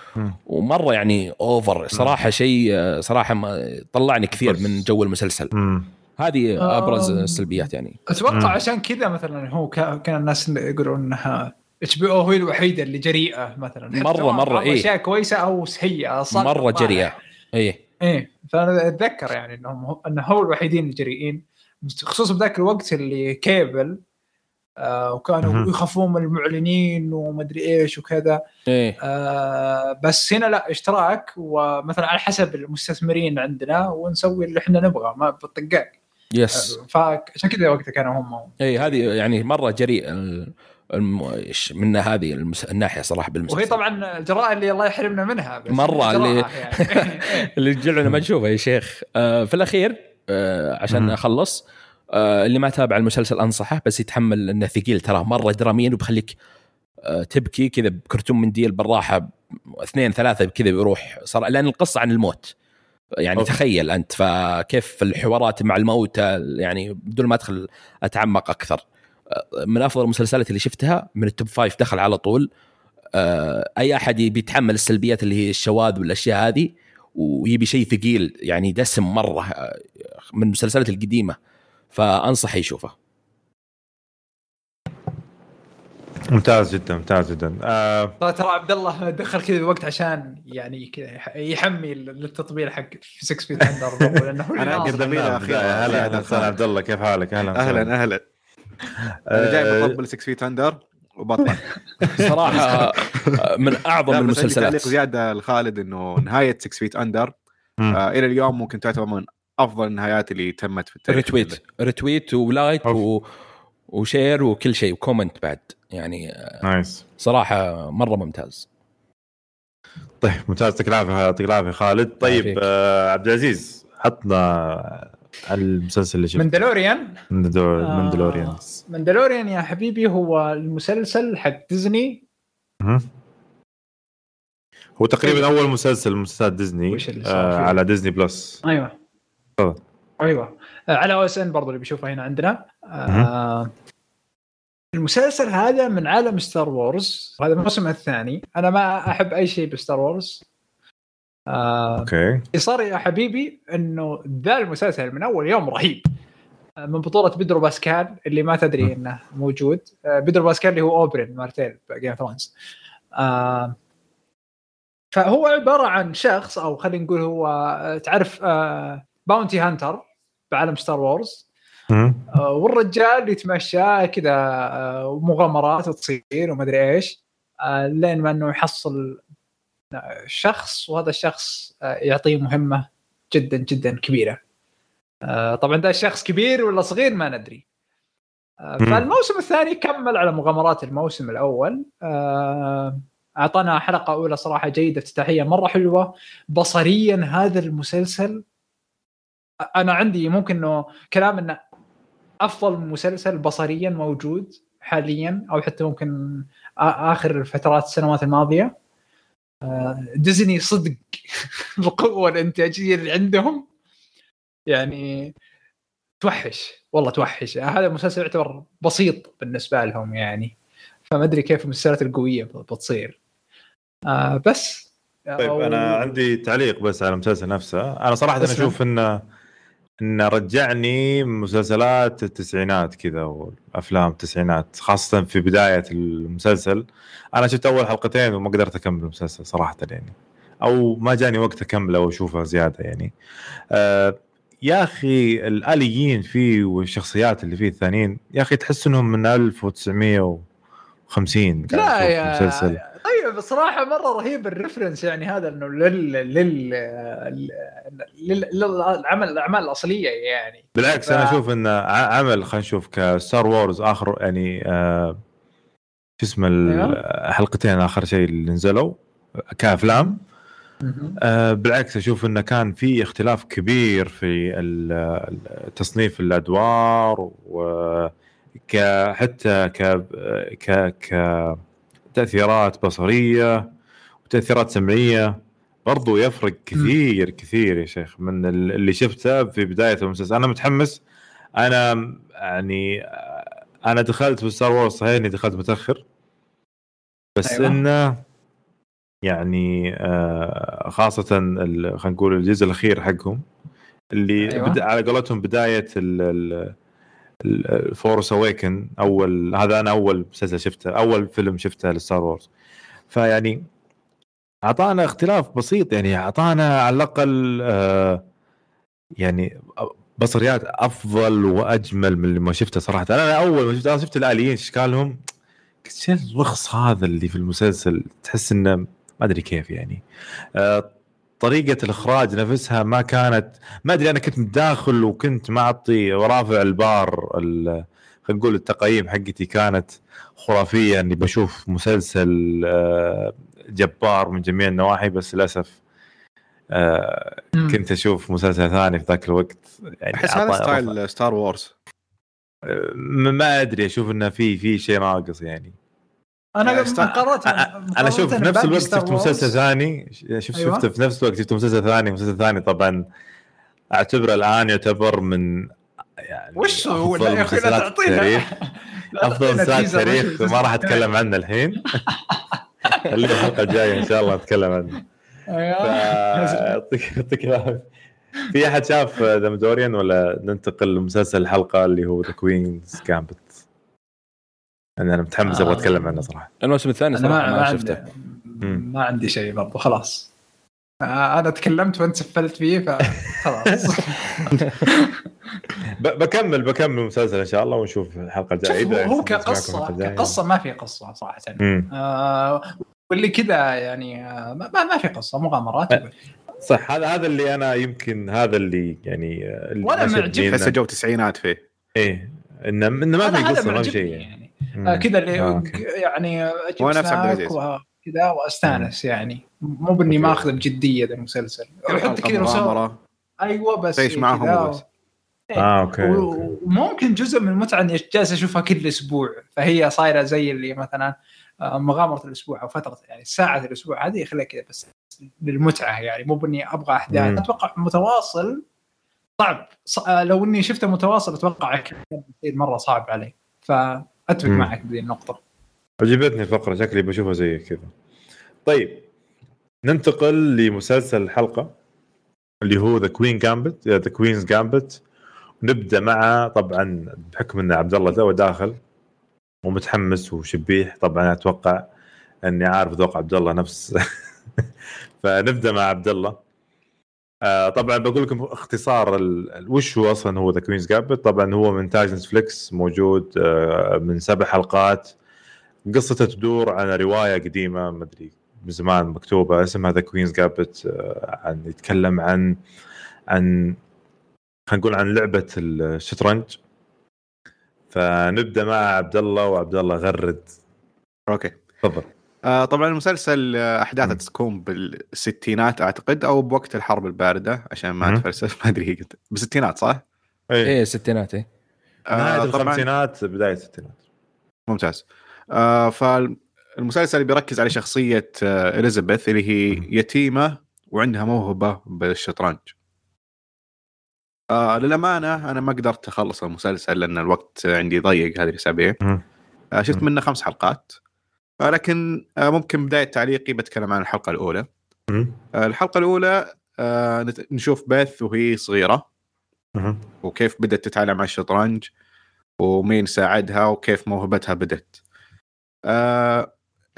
ومرة يعني أوفر صراحة شيء صراحة ما طلعني كثير بس. من جو المسلسل مم. هذه أبرز. السلبيات يعني أتوقع مم. عشان كذا مثلا هو كا- كان الناس يقولون إنها إتش بي أو هي الوحيده اللي جريئة مثلا. مرة، عملوا إيه. أشياء كويسة أو سيئة صح مرة جريئة إيه. إيه فأنا أتذكر يعني إنهم هو- انه هو الوحيدين الجريئين خصوصا بذاك الوقت اللي كيبل آه وكانوا مهم. يخافون من المعلنين ومدري إيش وكذا. إيه. آه بس هنا لا إشتراك ومثلا على حسب المستثمرين عندنا ونسوي اللي إحنا نبغاه ما بالطقاق يس آه، فعشان كذا وقتها كانوا هم. اي هذه يعني مرة جريء من هذه المس... الناحية صراحة بالمسلسل وهي طبعا الجراءه اللي الله يحرمنا منها بس مرة اللي- يعني. اللي تجعلنا ما نشوفه يا شيخ آه في الأخير آه عشان. أخلص آه اللي ما تابع المسلسل أنصحه بس يتحمل إنه ثقيل ترى مرة دراميا وبخليك تبكي كذا بكرتون منديل بالراحة اثنين ثلاثة كذا بيروح صار لأن القصة عن الموت يعني okay. تخيل أنت فكيف الحوارات مع الموتى يعني بدون ما أدخل أتعمق أكثر من أفضل المسلسلات اللي شفتها من ال top five دخل على طول. آه، أي أحد يبي يتحمل السلبيات اللي هي الشواذ والأشياء هذه ويبي شيء ثقيل يعني دسم مرة آه، من المسلسلات القديمة. فأنصح يشوفه. ممتاز جدا ممتاز جدا. آه ترى ترى عبد الله دخل كذا الوقت عشان يعني كذا يحمي للتطبيل حق Six Feet Under لأنه هو اللي أنا ناصر. قدم- جميلة أخيرة. هلا أهلا عبد الله. كيف حالك؟ أهلا. أهلا أهلا. أنا جاي آه، بطبل Six Feet Under وبطلع صراحة آه، من أعظم المسلسلات. تعليق زيادة لخالد إنه نهاية Six Feet Under. آه إلى اليوم ممكن تعتبر من أفضل النهايات اللي تمت في التاريخ. ريتويت ريتويت ولايك. و... و share وكل شيء و comment بعد. يعني آه، nice صراحة مرة ممتاز. طيب ممتاز. يعطيك العافية يعطيك العافية خالد. طيب. آه عبد العزيز عطنا المسلسل اللي شفته. Mandalorian؟ Mandalor- آه. Mandalorians Mandalorian يا حبيبي هو المسلسل حق ديزني. هو تقريبا أول مسلسل من مسلسلات ديزني آه؟ على Disney Plus. أيوه. تفضل. أيوه. آه، على OSN برضه اللي بيشوفه هنا عندنا. آه المسلسل هذا من عالم Star Wars هذا الموسم الثاني. أنا ما أحب أي شيء ب Star Wars. آه أوكي. اللي صار يا حبيبي إنه ذا المسلسل من أول يوم رهيب. آه، من بطولة بيدرو باسكال اللي ما تدري إنه موجود. آه، بيدرو باسكال اللي هو أوبرين مارتيل Game of Thrones آه فهو عبارة عن شخص أو خلينا نقول هو آه، تعرف bounty hunter بعالم Star Wars. آه، والرجال يتمشى كذا آه، ومغامرات تصير ومدري إيش. آه، لين ما إنه يحصل آه، شخص وهذا الشخص آه، يعطيه مهمة جدا جدا كبيرة. آه، طبعا ده الشخص كبير ولا صغير ما ندري. آه،. فالموسم الثاني كمل على مغامرات الموسم الأول. أعطانا حلقة أولى صراحة جيدة افتتاحيه مرة حلوة بصريا هذا المسلسل. أنا عندي ممكن إنه كلام إنه أفضل مسلسل بصريا موجود حاليا أو حتى ممكن آخر فترات السنوات الماضية. ديزني صدق القوه الإنتاجية اللي عندهم. يعني توحش والله توحش. هذا المسلسل يعتبر بسيط بالنسبة لهم يعني. فما أدري كيف المسلسلات القوية بتصير. آه بس طيب أنا عندي تعليق بس على المسلسل نفسه. أنا صراحة أنا. أشوف إنه إنه رجعني مسلسلات التسعينات كذا وافلام التسعينات خاصة في بداية المسلسل. أنا شفت أول حلقتين وما قدرت أكمل المسلسل صراحة يعني أو ما جاني وقت أكمله وأشوفه زيادة يعني. آه يا أخي الآليين فيه والشخصيات اللي فيه الثانيين يا أخي تحس إنهم من 1950 قاعد لا يا مسلسل طيب بصراحة مرة رهيب ال reference يعني هذا إنه لل لل لل للعمل الأعمال الأصلية يعني. بالعكس ف- أنا أشوف انه عمل خلينا نشوف ك Star Wars آخر يعني آه شو اسمه. الحلقتين آخر شيء اللي نزلوا كأفلام. آه بالعكس أشوف انه كان في اختلاف كبير في تصنيف الأدوار و ك- حتى ك ك ك تاثيرات بصرية وتاثيرات سمعية. برضو يفرق كثير كثير يا شيخ من ال- اللي شفته في بداية المسلسل. أنا متحمس. أنا يعني أنا دخلت في Star Wars صحيح إني دخلت متأخر. بس أيوة. إنه يعني آه، خاصة ال- خلينا نقول الجزء الأخير حقهم اللي أيوة. على قولتهم بداية ال Force Awaken اول هذا أنا أول مسلسل شفته أول فيلم شفته ل Star Wars. فيعني أعطانا اختلاف بسيط يعني أعطانا على الأقل آه، يعني بصريات أفضل وأجمل من ما شفته صراحة. أنا أول ما شفت أنا شفت الآليين اشكالهم قلت شو الرخص هذا اللي في المسلسل؟ تحس إنه ما أدري كيف يعني. آه، طريقة الإخراج نفسها ما كانت ما أدري أنا كنت متداخل وكنت معطي ورافع البار ال- خلينا نقول التقييم حقتي كانت خرافية إني بشوف مسلسل آه، جبار من جميع النواحي بس للأسف آه،. كنت أشوف مسلسل ثاني في ذاك الوقت يعني احس هذا style Star Wars. آه، ما ما أدري أشوف إنه في في شيء ناقص يعني. أنا است- مقارنة أنا شوف في نفس الوقت شفت مسلسل ثاني. شفت أيوة. شفت في نفس الوقت شفت مسلسل ثاني. مسلسل ثاني طبعا أعتبره الآن يعتبر من يعني وش هو؟ يا أخي لا مسلسلات تعطينا أفضل مسلسلات التاريخ ما راح أتكلم عنه الحين. خليه الحلقة الجاية إن شاء الله أتكلم عنه. أيوة. يعطيك يعطيك العافية. في أحد شاف ذا ولا ننتقل لمسلسل الحلقة اللي هو The Queen's Gambit أنا أنا متحمس أبغى آه. أتكلم عنه صراحة الموسم الثاني صراحة ما, ما, ما شفته عندي ما عندي شيء برضو خلاص آه، أنا تكلمت وأنت سفلت فيه فخلاص ب- بكمل بكمل المسلسل إن شاء الله ونشوف الحلقة الجاية هو- كقصة. كقصة ما في قصة صراحة. آه واللي كذا يعني آه ما, ما في قصة مغامرات أه. صح هذا هذا اللي أنا يمكن هذا اللي يعني اللي شدني معجبني. تحسه جو تسعينات فيه إيه انه ما في قصة ما في شيء يعني كذا اللي آه، أوكي. يعني أجيب هو نفس عبد سناك العزيز. وكذا وأستانس يعني مو بإني أوكي. ماخذه بجدية ذا المسلسل حتى كذا مغامرة. أيوه بس تعيش معاهم كذا وبس. إيه. آه أوكي وممكن جزء من المتعة إني جالس أشوفها كل أسبوع فهي صايرة زي اللي مثلا آه، مغامرة الأسبوع أو فترة يعني ساعة الأسبوع هذه خليها كذا بس للمتعة يعني مو بإني أبغى مم. احداث أتوقع متواصل صعب ص... آه، لو إني شفته متواصل أتوقع مرة صعب علي فاتفق مم. معك بهذه النقطة. عجبتني الفقرة شكلي بشوفها زي كذا. طيب ننتقل لمسلسل الحلقة اللي هو The Queen Gambit The Queen's Gambit نبدأ مع طبعا بحكم إن عبد الله تو داخل ومتحمس وشبيح طبعا أتوقع إني عارف ذوق عبد الله نفس. فنبدأ مع عبد الله. آه طبعا بقول لكم اختصار وش هو أصلا هو The Queen's Gambit طبعا هو من انتاج نتفليكس موجود آه من سبع حلقات. قصته تدور على رواية قديمة ما أدري من زمان مكتوبة اسمها The Queen's Gambit عن يتكلم عن عن خلينا نقول عن لعبة الشطرنج. فنبدأ مع عبد الله وعبد الله غرد. أوكي. تفضل. طبعا المسلسل آه، احداثه مم. تكون بالستينات أعتقد أو بوقت الحرب الباردة عشان ما. أتفلسف ما أدري هي قلت بالستينات صح؟ إيه إيه ستينات إيه نهاية آه طبعا الخمسينات بداية الستينات ممتاز آه فالمسلسل بيركز على شخصية آه إليزابيث اللي هي مم. يتيمة وعندها موهبة بالشطرنج آه للأمانة أنا ما قدرت أخلص المسلسل لأن الوقت عندي ضيق هذه الأسابيع. آه شفت. منه خمس حلقات آه لكن آه ممكن بداية تعليقي بتكلم عن الحلقة الأولى. آه الحلقة الأولى آه نشوف بيث وهي صغيرة. وكيف بدأت تتعلم على الشطرنج ومين ساعدها وكيف موهبتها بدت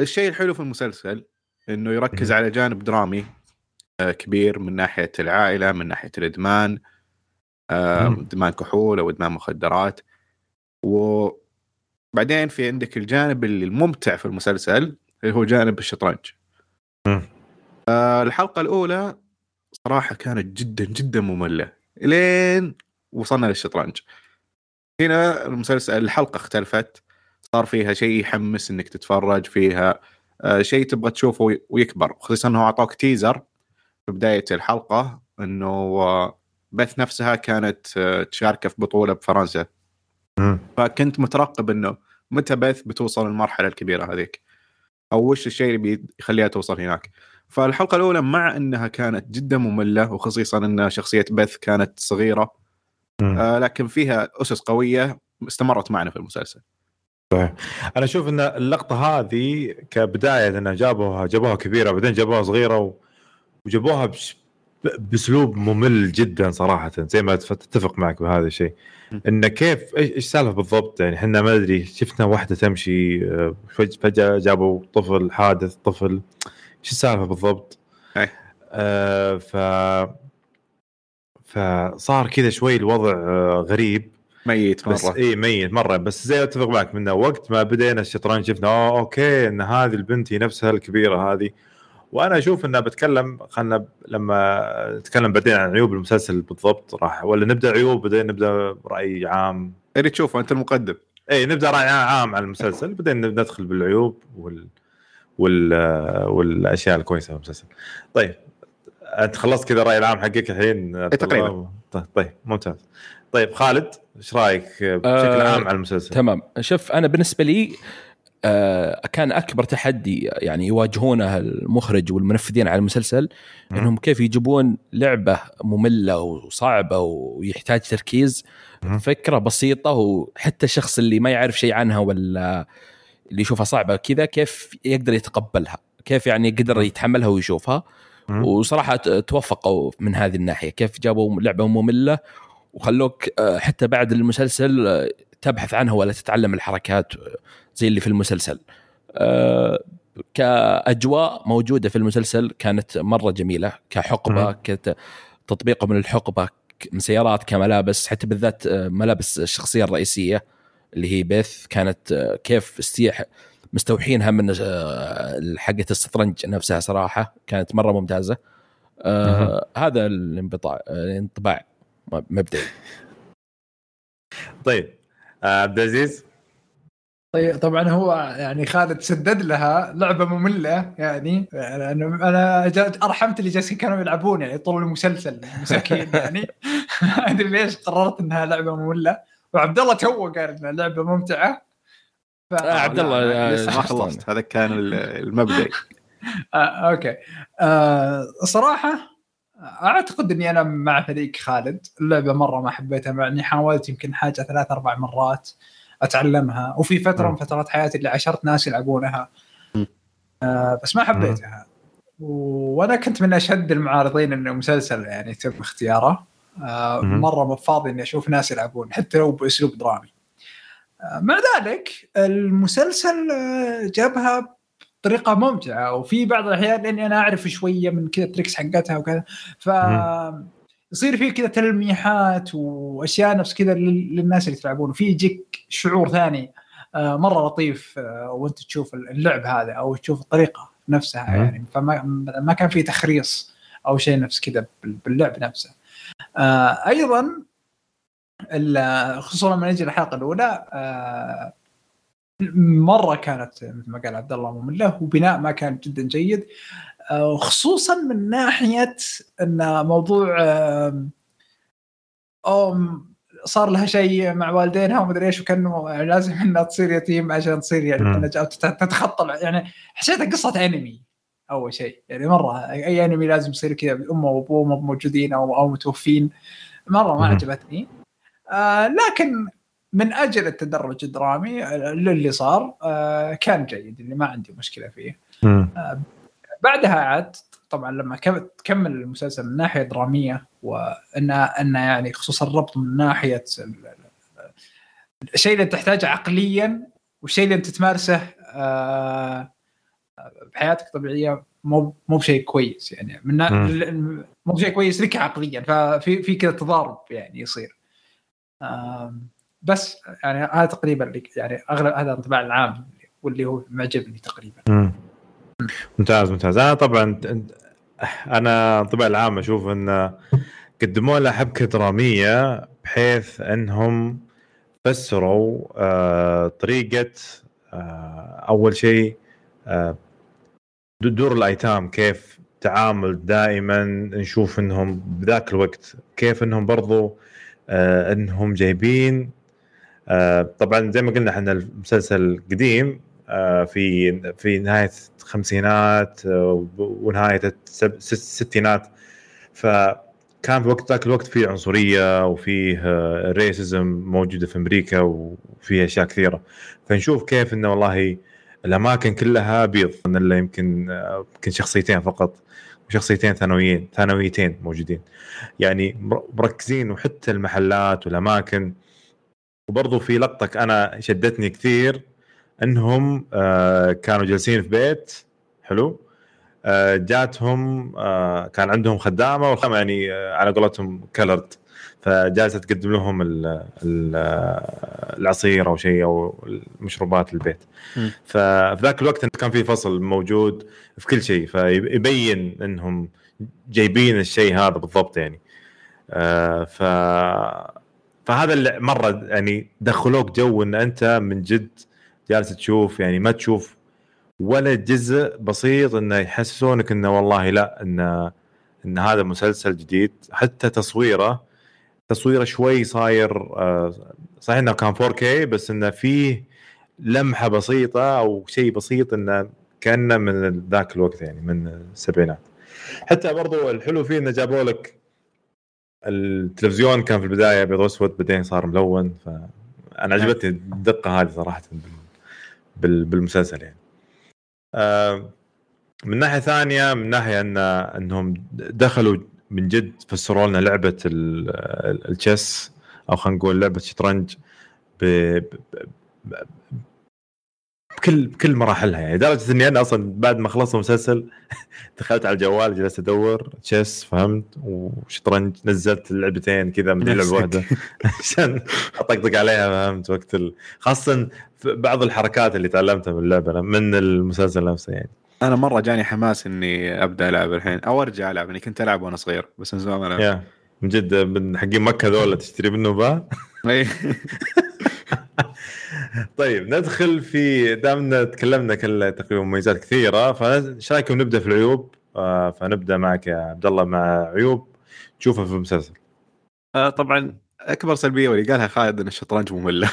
الشيء الحلو في المسلسل إنه يركز. على جانب درامي كبير من ناحية العائلة من ناحية الإدمان. إدمان كحول أو إدمان مخدرات وبعدين في عندك الجانب الممتع في المسلسل اللي هو جانب الشطرنج. آه الحلقة الأولى صراحة كانت جدا جدا مملة لين وصلنا للشطرنج هنا المسلسل الحلقة اختلفت صار فيها شيء يحمس إنك تتفرج فيها آه شيء تبغى تشوفه وي- ويكبر خصوصا إنه اعطاك تيزر في بداية الحلقة إنه آه، بث نفسها كانت آه، تشارك في بطولة بفرنسا. فكنت مترقب إنه متى بث بتوصل المرحلة الكبيرة هذيك؟ أو وش الشيء اللي بيخليها توصل هناك؟ فالحلقة الأولى مع إنها كانت جدا مملة وخصيصا إن شخصية بث كانت صغيرة. آه لكن فيها أسس قوية استمرت معنا في المسلسل. أنا أشوف إن اللقطة هذه كبداية انه جابوها جابوها كبيرة بعدين جابوها صغيرة و... وجابوها بش... بأسلوب ممل جدا صراحة زي ما أتفق معك بهذا الشيء. إنه كيف إيش السالفه بالضبط؟ يعني إحنا ما أدري شفنا واحدة تمشي آه، فج- فجأة جابوا طفل حادث طفل إيش السالفة بالضبط؟ آه ف فصار كذا شوي الوضع آه غريب. ميت بس مرة. إي ميت مرة. بس زي أتفق معك منه وقت ما بدينا الشطرنج شفنا اوه أوكي إن هذه البنت هي نفسها الكبيرة هذه. وأنا أشوف انه بتكلم خلنا لما نتكلم بعدين عن عيوب المسلسل بالضبط راح ولا نبدأ عيوب بعدين نبدأ رأي عام؟ اللي تشوفه أنت المقدم. اي نبدأ رأي عام عن المسلسل بعدين ندخل بالعيوب وال وال والأشياء الكويسة في المسلسل. طيب أنت خلصت كذا الراي العام حقك الحين؟ عبد تقريباً. طيب- طيب ممتاز. طيب خالد إيش رأيك بشكل آه، عام عن المسلسل؟ تمام. شوف أنا بالنسبة لي كان أكبر تحدي يعني يواجهونه المخرج والمنفذين على المسلسل. إنهم كيف يجيبون لعبة مملة وصعبة ويحتاج تركيز. فكرة بسيطة وحتى الشخص اللي ما يعرف شيء عنها ولا اللي يشوفها صعبة كذا كيف يقدر يتقبلها كيف يعني قدر يتحملها ويشوفها. وصراحة توفقوا من هذه الناحية كيف جابوا لعبة مملة وخلوك آه، حتى بعد المسلسل آه، تبحث عنها ولا تتعلم الحركات آه، زي اللي في المسلسل. آه، كأجواء موجودة في المسلسل كانت مرة جميلة كحقبة مم. كت- تطبيقه من الحقبة ك- من سيارات كملابس حتى بالذات آه، ملابس الشخصية الرئيسية اللي هي بيث كانت آه، كيف استيح مستوحينها من حقة الشطرنج نفسها صراحة كانت مرة ممتازة. آه هذا الانطباع الانطباع مبدئي. طيب عبد العزيز؟ طيب طبعا هو يعني خالد سدد لها لعبة مملة يعني أنا أنا أرحمت اللي جالسين كانوا يلعبون يعني طول المسلسل مساكين يعني. ما أدري ليش قررت إنها لعبة مملة. وعبد الله تو قال إنها لعبة ممتعة. ف... آه، عبد الله، لا، آه، لسه ما. خلصت. هذا كان ال- المبدئي آه، okay. آه، صراحة أعتقد إني أنا مع فريق خالد. اللعبة مرة ما حبيتها مع إني حاولت يمكن حاجة ثلاث أربع مرات. أتعلمها. وفي فترة مم. من فترات حياتي اللي عاشرت ناس يلعبونها. مم. آه، بس ما حبيتها. وأنا كنت من أشد المعارضين إنه مسلسل يعني تم اختياره. آه، مم. مرة ما فاضي إني أشوف ناس يلعبون حتى لو بأسلوب درامي. آه، مع ذلك المسلسل آه، جابها طريقه ممتعة. وفي بعض الأحيان إني أنا أعرف شوية من كذا ال tricks حقتها وكذا. ف يصير في كذا تلميحات وأشياء نفس كذا لل- للناس اللي تلعبون وفي يجيك شعور ثاني آه، مرة لطيف آه، وأنت تشوف اللعب هذا أو تشوف الطريقة نفسها مم. يعني. فما ما كان في تخريص أو شيء نفس كذا بال- باللعب نفسه. آه، أيضا خصوصا لما نجي الحلقة الأولى مرة كانت مثل ما قال عبد الله مملة وبناء ما كان جدا جيد. آه، خصوصا من ناحية إن موضوع آه، أم صار لها شيء مع والدينها ومدري إيش وكأنه لازم إنها تصير يتيم عشان تصير يعني تتخطى يعني حسيتها قصة أنمي أول شيء. يعني مرة أي أنمي لازم يصير كذا امه وابوه مو موجودين أو أو متوفين. مرة ما. عجبتني. آه لكن من أجل التدرج الدرامي آه، اللي صار آه كان جيد اللي ما عندي مشكلة فيه. مم. بعدها عاد طبعا لما كم- تكمل المسلسل من ناحية درامية وان ان يعني خصوصا الربط من ناحية ال- ال- الشيء اللي تحتاجه عقليا والشيء اللي أنت تمارسه آه، بحياتك الطبيعيه مو مو بشيء كويس يعني. من مو بشيء كويس لك عقليا ففي في كذا تضارب يعني يصير. بس يعني هذا تقريبا يعني أغلب هذا الانطباع العام واللي هو معجبني تقريبا. مم. ممتاز ممتاز. أنا طبعا أنا طبعا العام أشوف إن قدموا لها حبكة درامية بحيث إنهم فسروا آه طريقة آه أول شيء آه دور الأيتام كيف تعامل دائما نشوف إنهم بذاك الوقت كيف إنهم برضو إنهم جايبين طبعا زي ما قلنا إحنا المسلسل قديم في في نهاية الخمسينات آه ونهاية الستينات فكان في وقت ذاك الوقت في عنصرية وفيه ريسزم موجودة في أمريكا وفي أشياء كثيرة. فنشوف كيف إنه والله الأماكن كلها بيض إلا يمكن آه، يمكن شخصيتين فقط وشخصيتين ثانويين ثانويتين موجودين. يعني مر- مركزين وحتى المحلات والأماكن. وبرضه في لقطة أنا شدتني كثير. انهم آه، كانوا جالسين في بيت حلو؟ آه، جاتهم آه، كان عندهم خدامة والخدامه يعني على قولتهم كلرد فجالسة تقدم لهم ال- ال- العصير أو شيء أو المشروبات البيت. ففي ذاك الوقت كان في فصل موجود في كل شيء. فيبين إنهم جايبين الشيء هذا بالضبط يعني. ف فهذا اللي مرة يعني دخلوك جو إن أنت من جد جالس تشوف يعني ما تشوف ولا جزء بسيط إنه يحسسونك إنه والله لا إن إن هذا مسلسل جديد. حتى تصويره تصويره شوي صاير آه، صحيح إنه كان 4K بس إنه فيه لمحة بسيطة أو شيء بسيط إنه كأنه من ذاك الوقت يعني من السبعينات. حتى برضو الحلو فيه إنه جابوا لك التلفزيون كان في البداية ابيض وأسود بعدين صار ملون فانا عجبتني الدقة هذه صراحة. بالمسلسل يعني آه، من ناحية ثانية من ناحية ان أنهم دخلوا من جد فسروا لنا لعبة ال- ال- التشيس أو خلينا نقول لعبة شطرنج. بكل بكل مراحلها يعني لدرجة إني أنا أصلا بعد ما خلصت المسلسل دخلت على الجوال جلست أدور تشيس فهمت وشطرنج نزلت اللعبتين كذا من لعبة. واحدة عشان أطقطق عليها فهمت وقت ال... خاصة بعض الحركات اللي تعلمتها من اللعبة من المسلسل نفسه يعني أنا مرة جاني حماس إني أبدأ ألعب الحين أو أرجع ألعب اني كنت ألعب وأنا صغير بس من زمان ما العب من جد من حقين مكة ذولا تشتري منه با إيه. طيب ندخل في دامنا تكلمنا كل تقريبا مميزات كثيرة فايش رايكم نبدأ في العيوب آه، فنبدأ معك يا عبد الله مع عيوب تشوفها في المسلسل آه، طبعا أكبر سلبية واللي قالها خالد إن الشطرنج مملة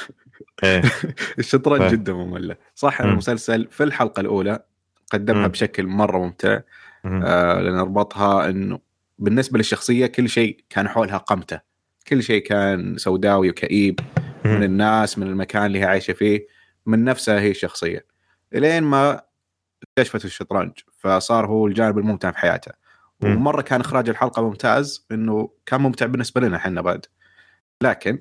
إيه الشطرنج فاهم. جدا مملة صح. المسلسل في الحلقة الأولى قدمها. بشكل مرة ممتع. آه لأن ربطها إنه بالنسبة للشخصية كل شيء كان حولها قمته كل شيء كان سوداوي وكئيب من. الناس من المكان اللي هي عايشة فيه من نفسها هي الشخصية إلين ما اكتشفت الشطرنج فصار هو الجانب الممتع في حياتها. ومرة كان إخراج الحلقة ممتاز إنه كان ممتع بالنسبة لنا إحنا بعد لكن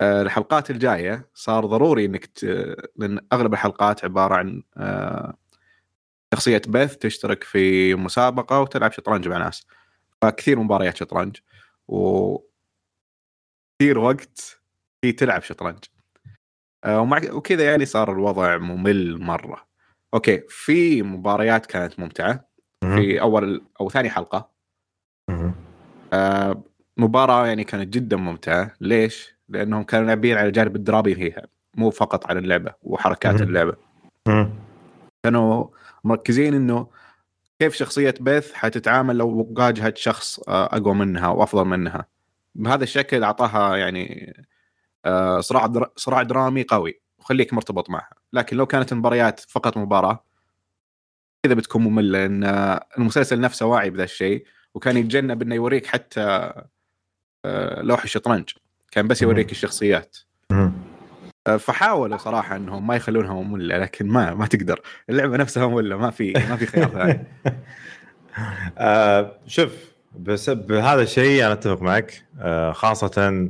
آه، الحلقات الجاية صار ضروري إنك ت... لأن أغلب الحلقات عبارة عن آه، شخصية بيث تشترك في مسابقة وتلعب شطرنج مع ناس فكثير مباريات شطرنج و كثير وقت في تلعب شطرنج. آه، ومع وكذا يعني صار الوضع ممل مرة. okay في مباريات كانت ممتعة. في أول أو ثاني حلقة. آه، مباراة يعني كانت جدا ممتعة. ليش؟ لأنهم كانوا لاعبين على الجانب الدرامي فيها. مو فقط على اللعبة وحركات مهم. كانوا مركزين إنه كيف شخصية بيث حتتعامل لو واجهت شخص آه، أقوى منها وأفضل منها. بهذا الشكل أعطاها يعني آه، صراع در... صراع درامي قوي وخليك مرتبط معها. لكن لو كانت المباريات فقط مباراة كذا بتكون مملة لأن آه، المسلسل نفسه واعي بذا الشيء وكان يتجنب إنه يوريك حتى آه، لوح الشطرنج. كان بس يوريك. الشخصيات. فحاولوا صراحة إنهم ما يخلونها مملة لكن ما ما تقدر. اللعبة نفسها مملة ما في ما في خيار ثاني. آه شوف بس بهذا الشيء أنا أتفق معك آه خاصة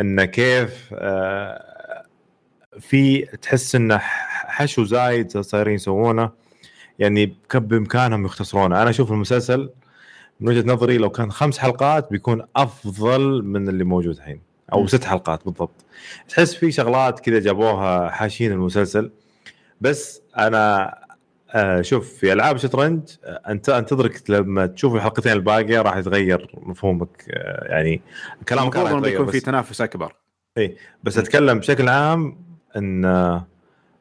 إن كيف آه في تحس انه حشو زايد صايرين يسوونه يعني كان بإمكانهم يختصرونه أنا أشوف المسلسل من وجهة نظري لو كان خمس حلقات بيكون أفضل من اللي موجود الحين أو. ست حلقات بالضبط تحس في شغلات كذا جابوها حاشين المسلسل بس أنا آه شوف في ألعاب شطرنج آه، انت انتظرك لما تشوف الحلقتين الباقية راح يتغير مفهومك آه يعني كلامك راح يتغير بيكون في تنافس أكبر. بس أتكلم بشكل عام إن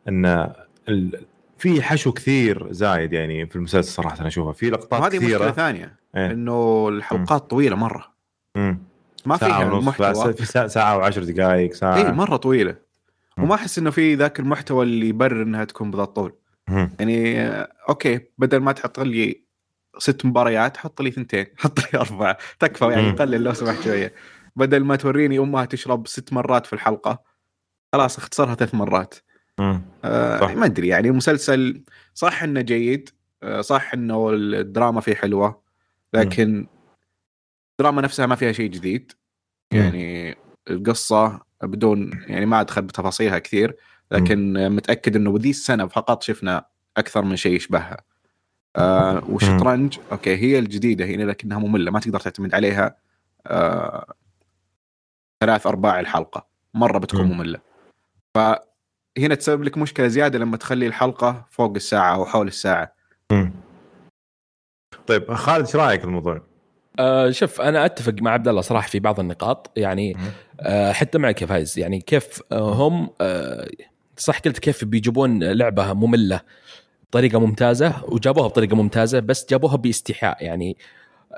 إن ال- في حشو كثير زايد يعني في المسلسل صراحة أنا أشوفها. في لقطات مشكله كثيرة. ثانية إيه. إنه الحلقات طويلة مرة. مم. ما فيها محتوى. في ساعة, وعشر دقائق ساعة. اي مرة طويلة. وما أحس إنه في ذاك المحتوى اللي يبرر إنها تكون بذا الطول. يعني أوكي بدل ما تحط لي ست مباريات حط لي ثنتين حط لي أربعة تكفى يعني مم. قلل لو سمحت شوية بدل ما توريني أمها تشرب ست مرات في الحلقة خلاص اختصرها ثلاث مرات مم. آه. ما أدري يعني مسلسل صح إنه جيد آه صح إنه الدراما فيه حلوة لكن الدراما نفسها ما فيها شيء جديد مم. يعني القصة بدون يعني ما أدخل بتفاصيلها كثير لكن آه، متأكد إنه بذي السنة فقط شفنا أكثر من شيء يشبهها. آه والشطرنج أوكي هي الجديدة هنا لكنها مملة ما تقدر تعتمد عليها. آه ثلاث أرباع الحلقة مرة بتكون مم. مملة. فهنا تسبب لك مشكلة زيادة لما تخلي الحلقة فوق الساعة أو حول الساعة. مم. طيب خالد إيش رأيك الموضوع؟ آه شوف أنا أتفق مع عبد الله صراحة في بعض النقاط. يعني آه حتى معك يا فايز يعني كيف آه هم آه صح قلت كيف بيجيبون لعبة مملة بطريقة ممتازة وجابوها بطريقة ممتازة بس جابوها باستحياء. يعني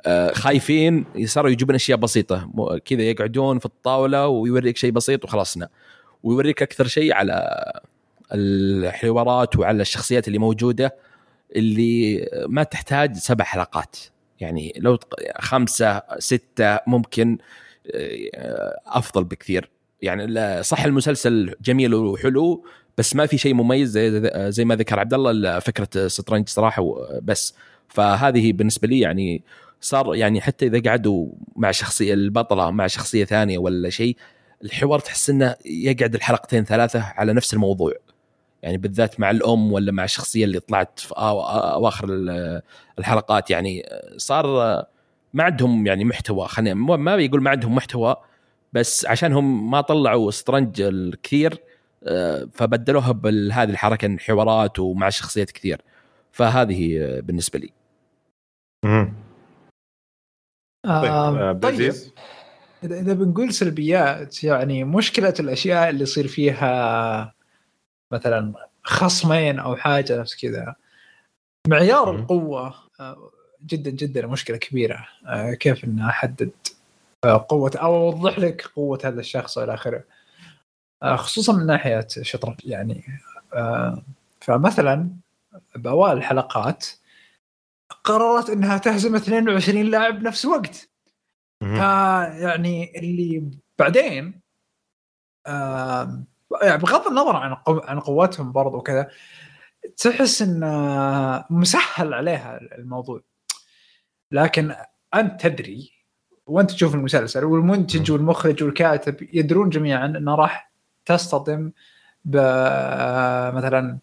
آه خايفين صاروا يجيبون أشياء بسيطة. كذا يقعدون في الطاولة ويوريك شيء بسيط وخلصنا ويوريك أكثر شيء على الحوارات وعلى الشخصيات اللي موجودة اللي ما تحتاج سبع حلقات. يعني لو خمسة ستة ممكن آه، أفضل بكثير. يعني صح المسلسل جميل وحلو بس ما في شيء مميز زي زي ما ذكر عبد الله فكرة سترنج صراحة بس. فهذه بالنسبة لي يعني صار يعني حتى إذا قعدوا مع شخصية البطلة مع شخصية ثانية ولا شيء الحوار تحس إنه يقعد الحلقتين ثلاثة على نفس الموضوع. يعني بالذات مع الأم ولا مع الشخصية اللي طلعت في أواخر ال- الحلقات يعني صار ما عندهم يعني محتوى خلينا ما بيقول ما عندهم محتوى بس عشان هم ما طلعوا سترنج الكثير آه، فبدلوها بهذه الحركة حوارات ومع شخصيات كثير. فهذه آه، بالنسبة لي. مم. طيب آه، عبد طيب. العزيز اذا إذا بنقول سلبيات يعني مشكلة الأشياء اللي يصير فيها مثلا خصمين أو حاجة نفس كذا. معيار. القوة آه، جدا جدا مشكلة كبيرة. آه، كيف ان أحدد آه، قوة أو أوضح لك قوة هذا الشخص والى آخره آه، خصوصا من ناحية الشطرنج يعني آه، فمثلا بأوائل الحلقات قررت إنها تهزم 22 لاعب بنفس الوقت. فيعني اللي بعدين آم، يعني بغض النظر عن. عن قوتهم برضو وكذا تحس إن آه، مسهل عليها الموضوع لكن أنت تدري وانت تشوف المسلسل والمنتج. والمخرج والكاتب يدرون جميعا إنه راح تصطدم ب مثلا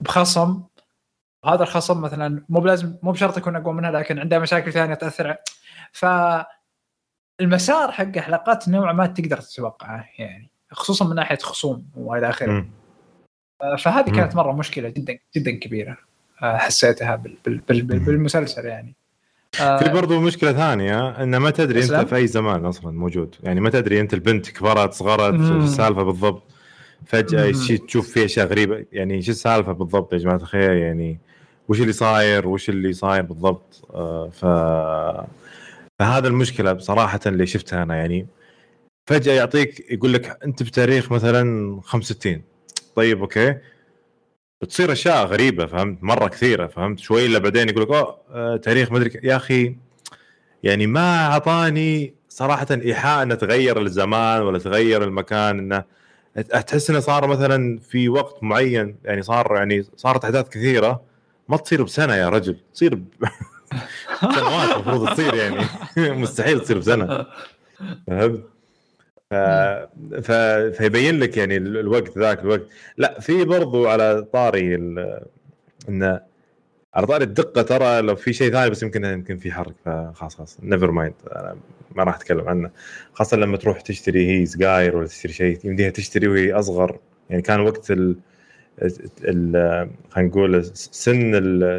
بخصم هذا الخصم مثلا مو بلازم مو بشرط يكون أقوى منها لكن عنده مشاكل ثانية تأثر ف المسار حق حلقات نوعا ما تقدر تتوقعه يعني خصوصا من ناحية خصوم وإلى آخره. فهذه. كانت مرة مشكلة جدا جدا كبيرة آه، حسيتها بال بال بال بال مم. بالمسلسل يعني في برضو مشكلة ثانية إن ما تدري؟ أنت في أي زمان أصلا موجود. يعني ما تدري أنت البنت كبرت صغرت السالفة بالضبط. فجأة تشوف في اشياء غريبه يعني شو السالفة بالضبط يا جماعة الخير؟ يعني وش اللي صاير؟ وش اللي صاير بالضبط؟ آه، ف فهذا المشكلة بصراحة اللي شفتها أنا. يعني فجأة يعطيك يقول لك أنت بتاريخ مثلا 65 طيب أوكي. بتصير أشياء غريبة فهمت مرة كثيرة فهمت شوي إلا بعدين يقول لك أوه آه، تاريخ مدري ك- يا أخي يعني ما أعطاني صراحة إيحاء انه تغير الزمان ولا تغير المكان إنه تحس إنه صار مثلا في وقت معين يعني صار يعني صارت أحداث كثيرة ما تصير بسنة يا رجل تصير ب- سنوات المفروض تصير يعني مستحيل تصير بسنة فهمت؟ ف... ف... فيبين لك يعني ال- الوقت ذاك الوقت. لا في برضو على طاري ال... انه على طاري الدقة ترى لو في شيء ثاني بس يمكن يمكن في حرق فخلاص خلاص never mind أنا ما راح أتكلم عنه. خاصة لما تروح تشتري هي سجاير ولا تشتري شيء يمديها تشتري وهي أصغر. يعني كان وقت ال ال- خلينا نقول سن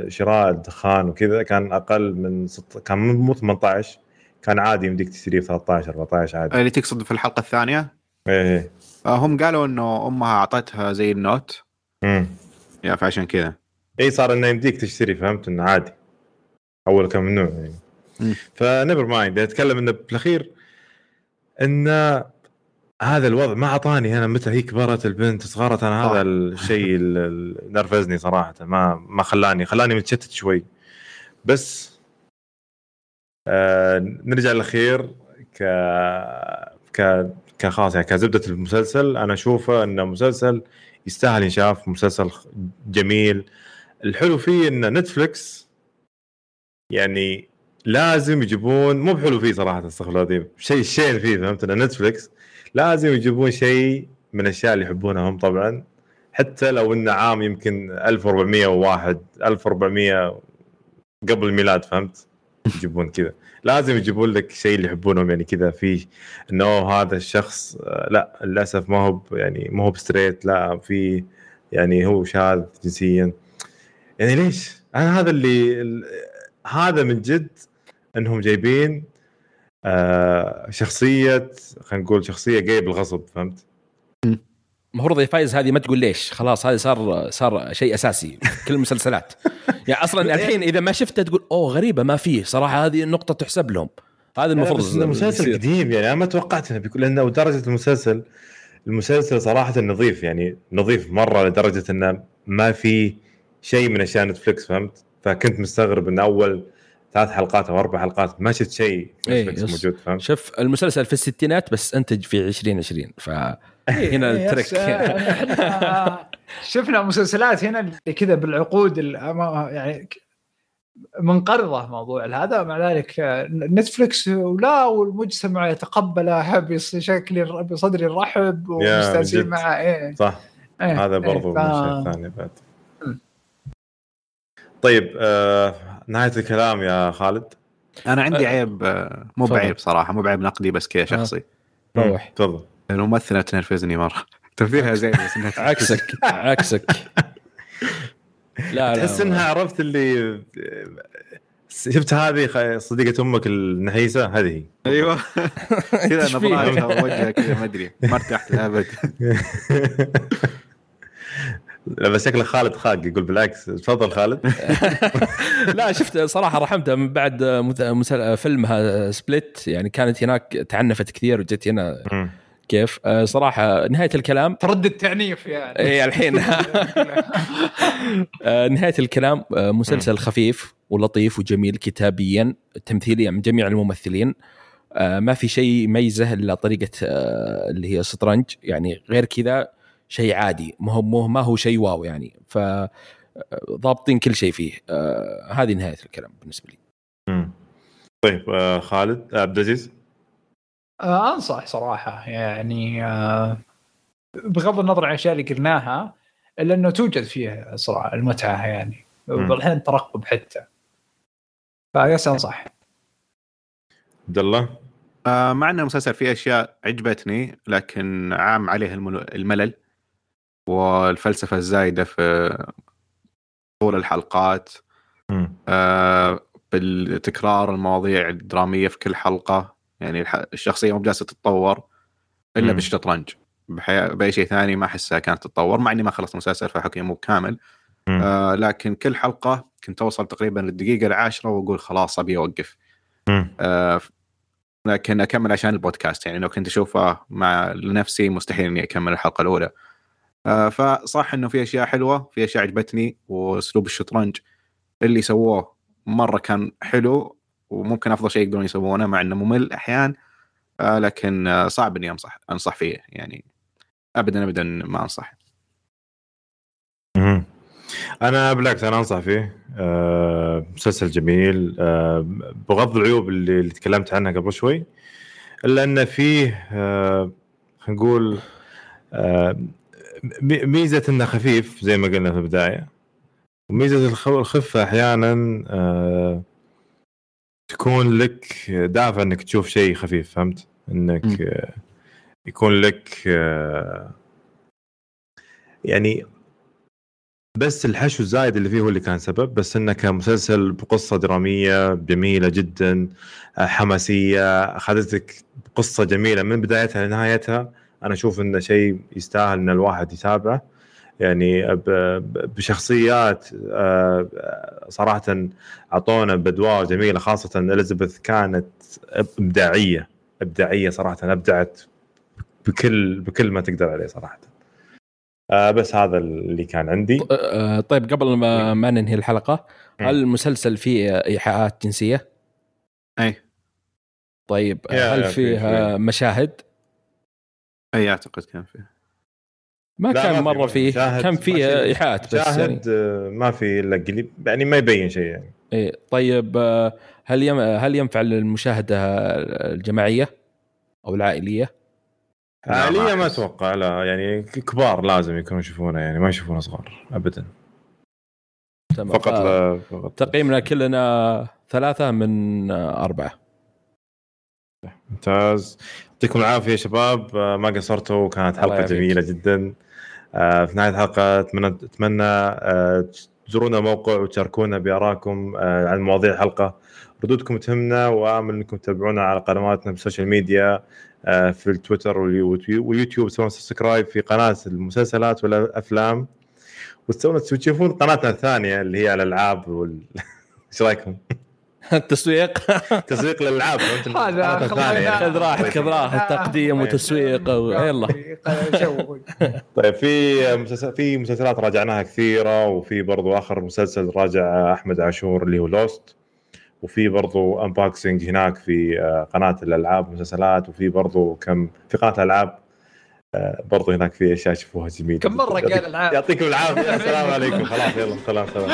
شراء الدخان وكذا كان أقل من ست... كان مو 18 كان عادي يمديك تشتريه ب 13 14 عادي. اللي تقصد في الحلقة الثانية؟ إيه آه، هم قالوا إنه أمها أعطتها زي ال note. امم yeah فعشان كذا. اي صار إنه يمديك تشتري فهمت؟ إنه عادي. أول كان ممنوع يعني. مم. ف never mind أتكلم إنه بالأخير انه هذا الوضع ما أعطاني أنا متى هي كبرت البنت صغرت أنا هذا. الشيء اللي نرفزني صراحة. ما ما خلاني خلاني متشتت شوي. بس آه نرجع للأخير ك ك كخلاص يعني كزبدة المسلسل. أنا أشوفه إنه مسلسل يستاهل ينشاف مسلسل جميل. الحلو فيه إن نتفلكس يعني لازم يجيبون مو بحلو فيه صراحة استغفر الله العظيم شيء الشين فيه فهمت؟ إن نتفلكس لازم يجيبون شيء من الأشياء اللي يحبونها هم طبعا. حتى لو إنه عام يمكن 1401 1400 قبل الميلاد فهمت؟ يجيبون كذا لازم يجيبون لك شيء اللي يحبونهم يعني كذا في إنه هذا الشخص آه، لا للأسف ما هو يعني ما هو بستريت لا في يعني هو شاذ جنسيا يعني ليش؟ أنا هذا اللي ال- هذا من جد إنهم جايبين آه شخصية خلينا نقول شخصية جاية بالغصب فهمت؟ المفروض فايز هذه ما تقول ليش خلاص هذا صار صار شيء أساسي كل المسلسلات يعني أصلا الحين إذا ما شفته تقول أوه غريبة ما فيه صراحة هذه النقطة تحسب لهم هذا المفروض بس مسلسل. قديم يعني أنا ما توقعت إنه بيكون لأنه درجة المسلسل المسلسل صراحة نظيف يعني نظيف مرة لدرجة إنه ما في شيء من أشياء نتفلكس فهمت؟ فكنت مستغرب إن أول ثلاث حلقات أو أربع حلقات ما شفت شيء في إيه، نتفلكس. موجود فهمت؟ شوف المسلسل في الستينات بس أنتج في 2020 فهنا إيه، التركيز، آه، إحنا شفنا مسلسلات هنا اللي كذا بالعقود يعني منقرضة موضوع هذا. مع ذلك آه، نتفلكس ولا والمجتمع يتقبله بشكل بصدر رحب yeah، ومستانسين. معه. إيه. صح. إيه، هذا إيه، برضو ف- من الاشياء الثانية بعد. طيب آه نهاية الكلام يا خالد. أنا عندي أه. عيب آه، مو. بعيب صراحة مو بعيب نقدي بس كذا شخصي. روح. تفضل. الممثله تنرفزني مرة. تمثيلها زين بس انها عكسك عكسك. لا لا تحس إنها عرفت اللي شفت هذه خ- صديقة أمك النحيسة؟ هذه هي. أيوه. كذا؟ نظراتها ووجهها كذا ما أدري. ما ارتحت لها أبد. لا بس شكله خالد خاق يقول بالعكس. تفضل خالد. لا شفت صراحة رحمتها من بعد مث- مسل- فيلمها سبليت يعني كانت هناك تعنفت كثير وجت هنا. كيف؟ آه، صراحة نهاية الكلام. ترد التعنيف يعني. اي الحين. آه، نهاية الكلام آه، مسلسل خفيف ولطيف وجميل كتابيا تمثيليا من جميع الممثلين. آه، ما في شيء يميزه إلا طريقة آه، اللي هي الشطرنج. يعني غير كذا شيء عادي. ما هو ما هو شيء واو يعني. ف آه، ضابطين كل شيء فيه. آه، هذه نهاية الكلام بالنسبة لي. مم. طيب آه خالد عبد العزيز. آه أنصح صراحة يعني آه بغض النظر عن الاشياء اللي قلناها إلا إنه توجد فيه صراحة المتعة يعني. والحين ترقب حتى. فيس أنصح. عبد الله؟ آه مع ان المسلسل فيه أشياء عجبتني لكن عام عليه المل- الملل والفلسفة الزايدة في طول الحلقات. آه بالتكرار المواضيع الدرامية في كل حلقة. يعني الشخصية مو جالسه تتطور إلا. بالشطرنج بحي... بأي شيء ثاني ما أحسها كانت تتطور مع إني ما خلصت المسلسل فحكي مو كامل. آه لكن كل حلقة كنت أوصل تقريبا للدقيقة العاشرة وأقول خلاص أبي أوقف. آه لكن أكمل عشان البودكاست يعني لو كنت أشوفه مع لنفسي مستحيل إني أكمل الحلقة الأولى آه فصح إنه في أشياء حلوة في أشياء عجبتني وأسلوب الشطرنج اللي سووه مرة كان حلو وممكن أفضل شيء يقدرون يسوونه مع إنه ممل أحيان آه لكن آه صعب إني أنصح أنصح فيه يعني ابدا ابدا ما أنصح. أنا بالعكس أنا أنصح فيه. آه مسلسل جميل. بغض العيوب اللي, اللي تكلمت عنها قبل شوي إلا إن فيه خلينا نقول ميزة إنه خفيف زي ما قلنا في البداية وميزة الخ- الخفة أحيانا آه تكون لك دافع إنك تشوف شيء خفيف فهمت؟ إنك. آه يكون لك يعني بس الحشو الزايد اللي فيه هو اللي كان سبب بس إنه كان مسلسل بقصة درامية جميلة جدا حماسية أخذتك بقصة جميلة من بدايتها لنهايتها أنا أشوف إنه شيء يستاهل إن الواحد يتابعه يعني بشخصيات آه، صراحة أعطونا بادوار جميلة خاصه إليزابيث كانت إبداعية إبداعية صراحة أبدعت بكل بكل ما تقدر عليه صراحة آه بس هذا اللي كان عندي آه، طيب قبل ما ما ننهي الحلقة. هل المسلسل فيه إيحاءات جنسية؟ أي طيب هل يا، فيه في شوي. مشاهد؟ أي أعتقد كان فيه ما كان ما مرة فيه. مشاهد- كان فيه في- إيحاءات بس يعني. شاهد آه، ما في إلا قليل. يعني ما يبين شيء يعني. إيه طيب آه، هل يم... هل ينفع للمشاهدة الجماعية أو العائلية؟ لا، ما عائلية ما. أتوقع. لا يعني كبار لازم يكونوا يشوفونه يعني ما يشوفونه صغار ابدا. تمام. فقط آه، لا فقط تقييمنا كلنا ثلاثة من آه، أربعة. ممتاز. يعطيكم العافية يا شباب. آه، ما قصرتوا كانت حلقة. جميلة جدا. آه، في نهايه الحلقة اتمنى أتمنى آه، تزورونا الموقع وتشاركونا بآرائكم آه، عن مواضيع الحلقة. ردودكم تهمنا وآمل أنكم تتابعونا على قنواتنا بال social media آه، في التويتر واليو- واليوتيوب تسوون subscribe في قناة المسلسلات والأفلام. وتسوون وتشوفون قناتنا الثانية اللي هي الألعاب وال إيش رأيكم؟ التسويق تسويق الالعاب فهمت؟ هذا. خلينا- خذ راحتك. خذ راحتك آه. تقديم وتسويق يلا. طيب في مسلسل في مسلسلات راجعناها كثيرة وفي برضو آخر مسلسل راجع أحمد عاشور اللي هو Lost وفي برضو unboxing هناك في آه، قناة الألعاب والمسلسلات وفي برضو كم في قناة الألعاب آه، برضو هناك في أشياء تشوفوها جميلة. كم مرة قال العاب؟ يعطيكم العافية. السلام عليكم. خلاص يلا. سلام سلام.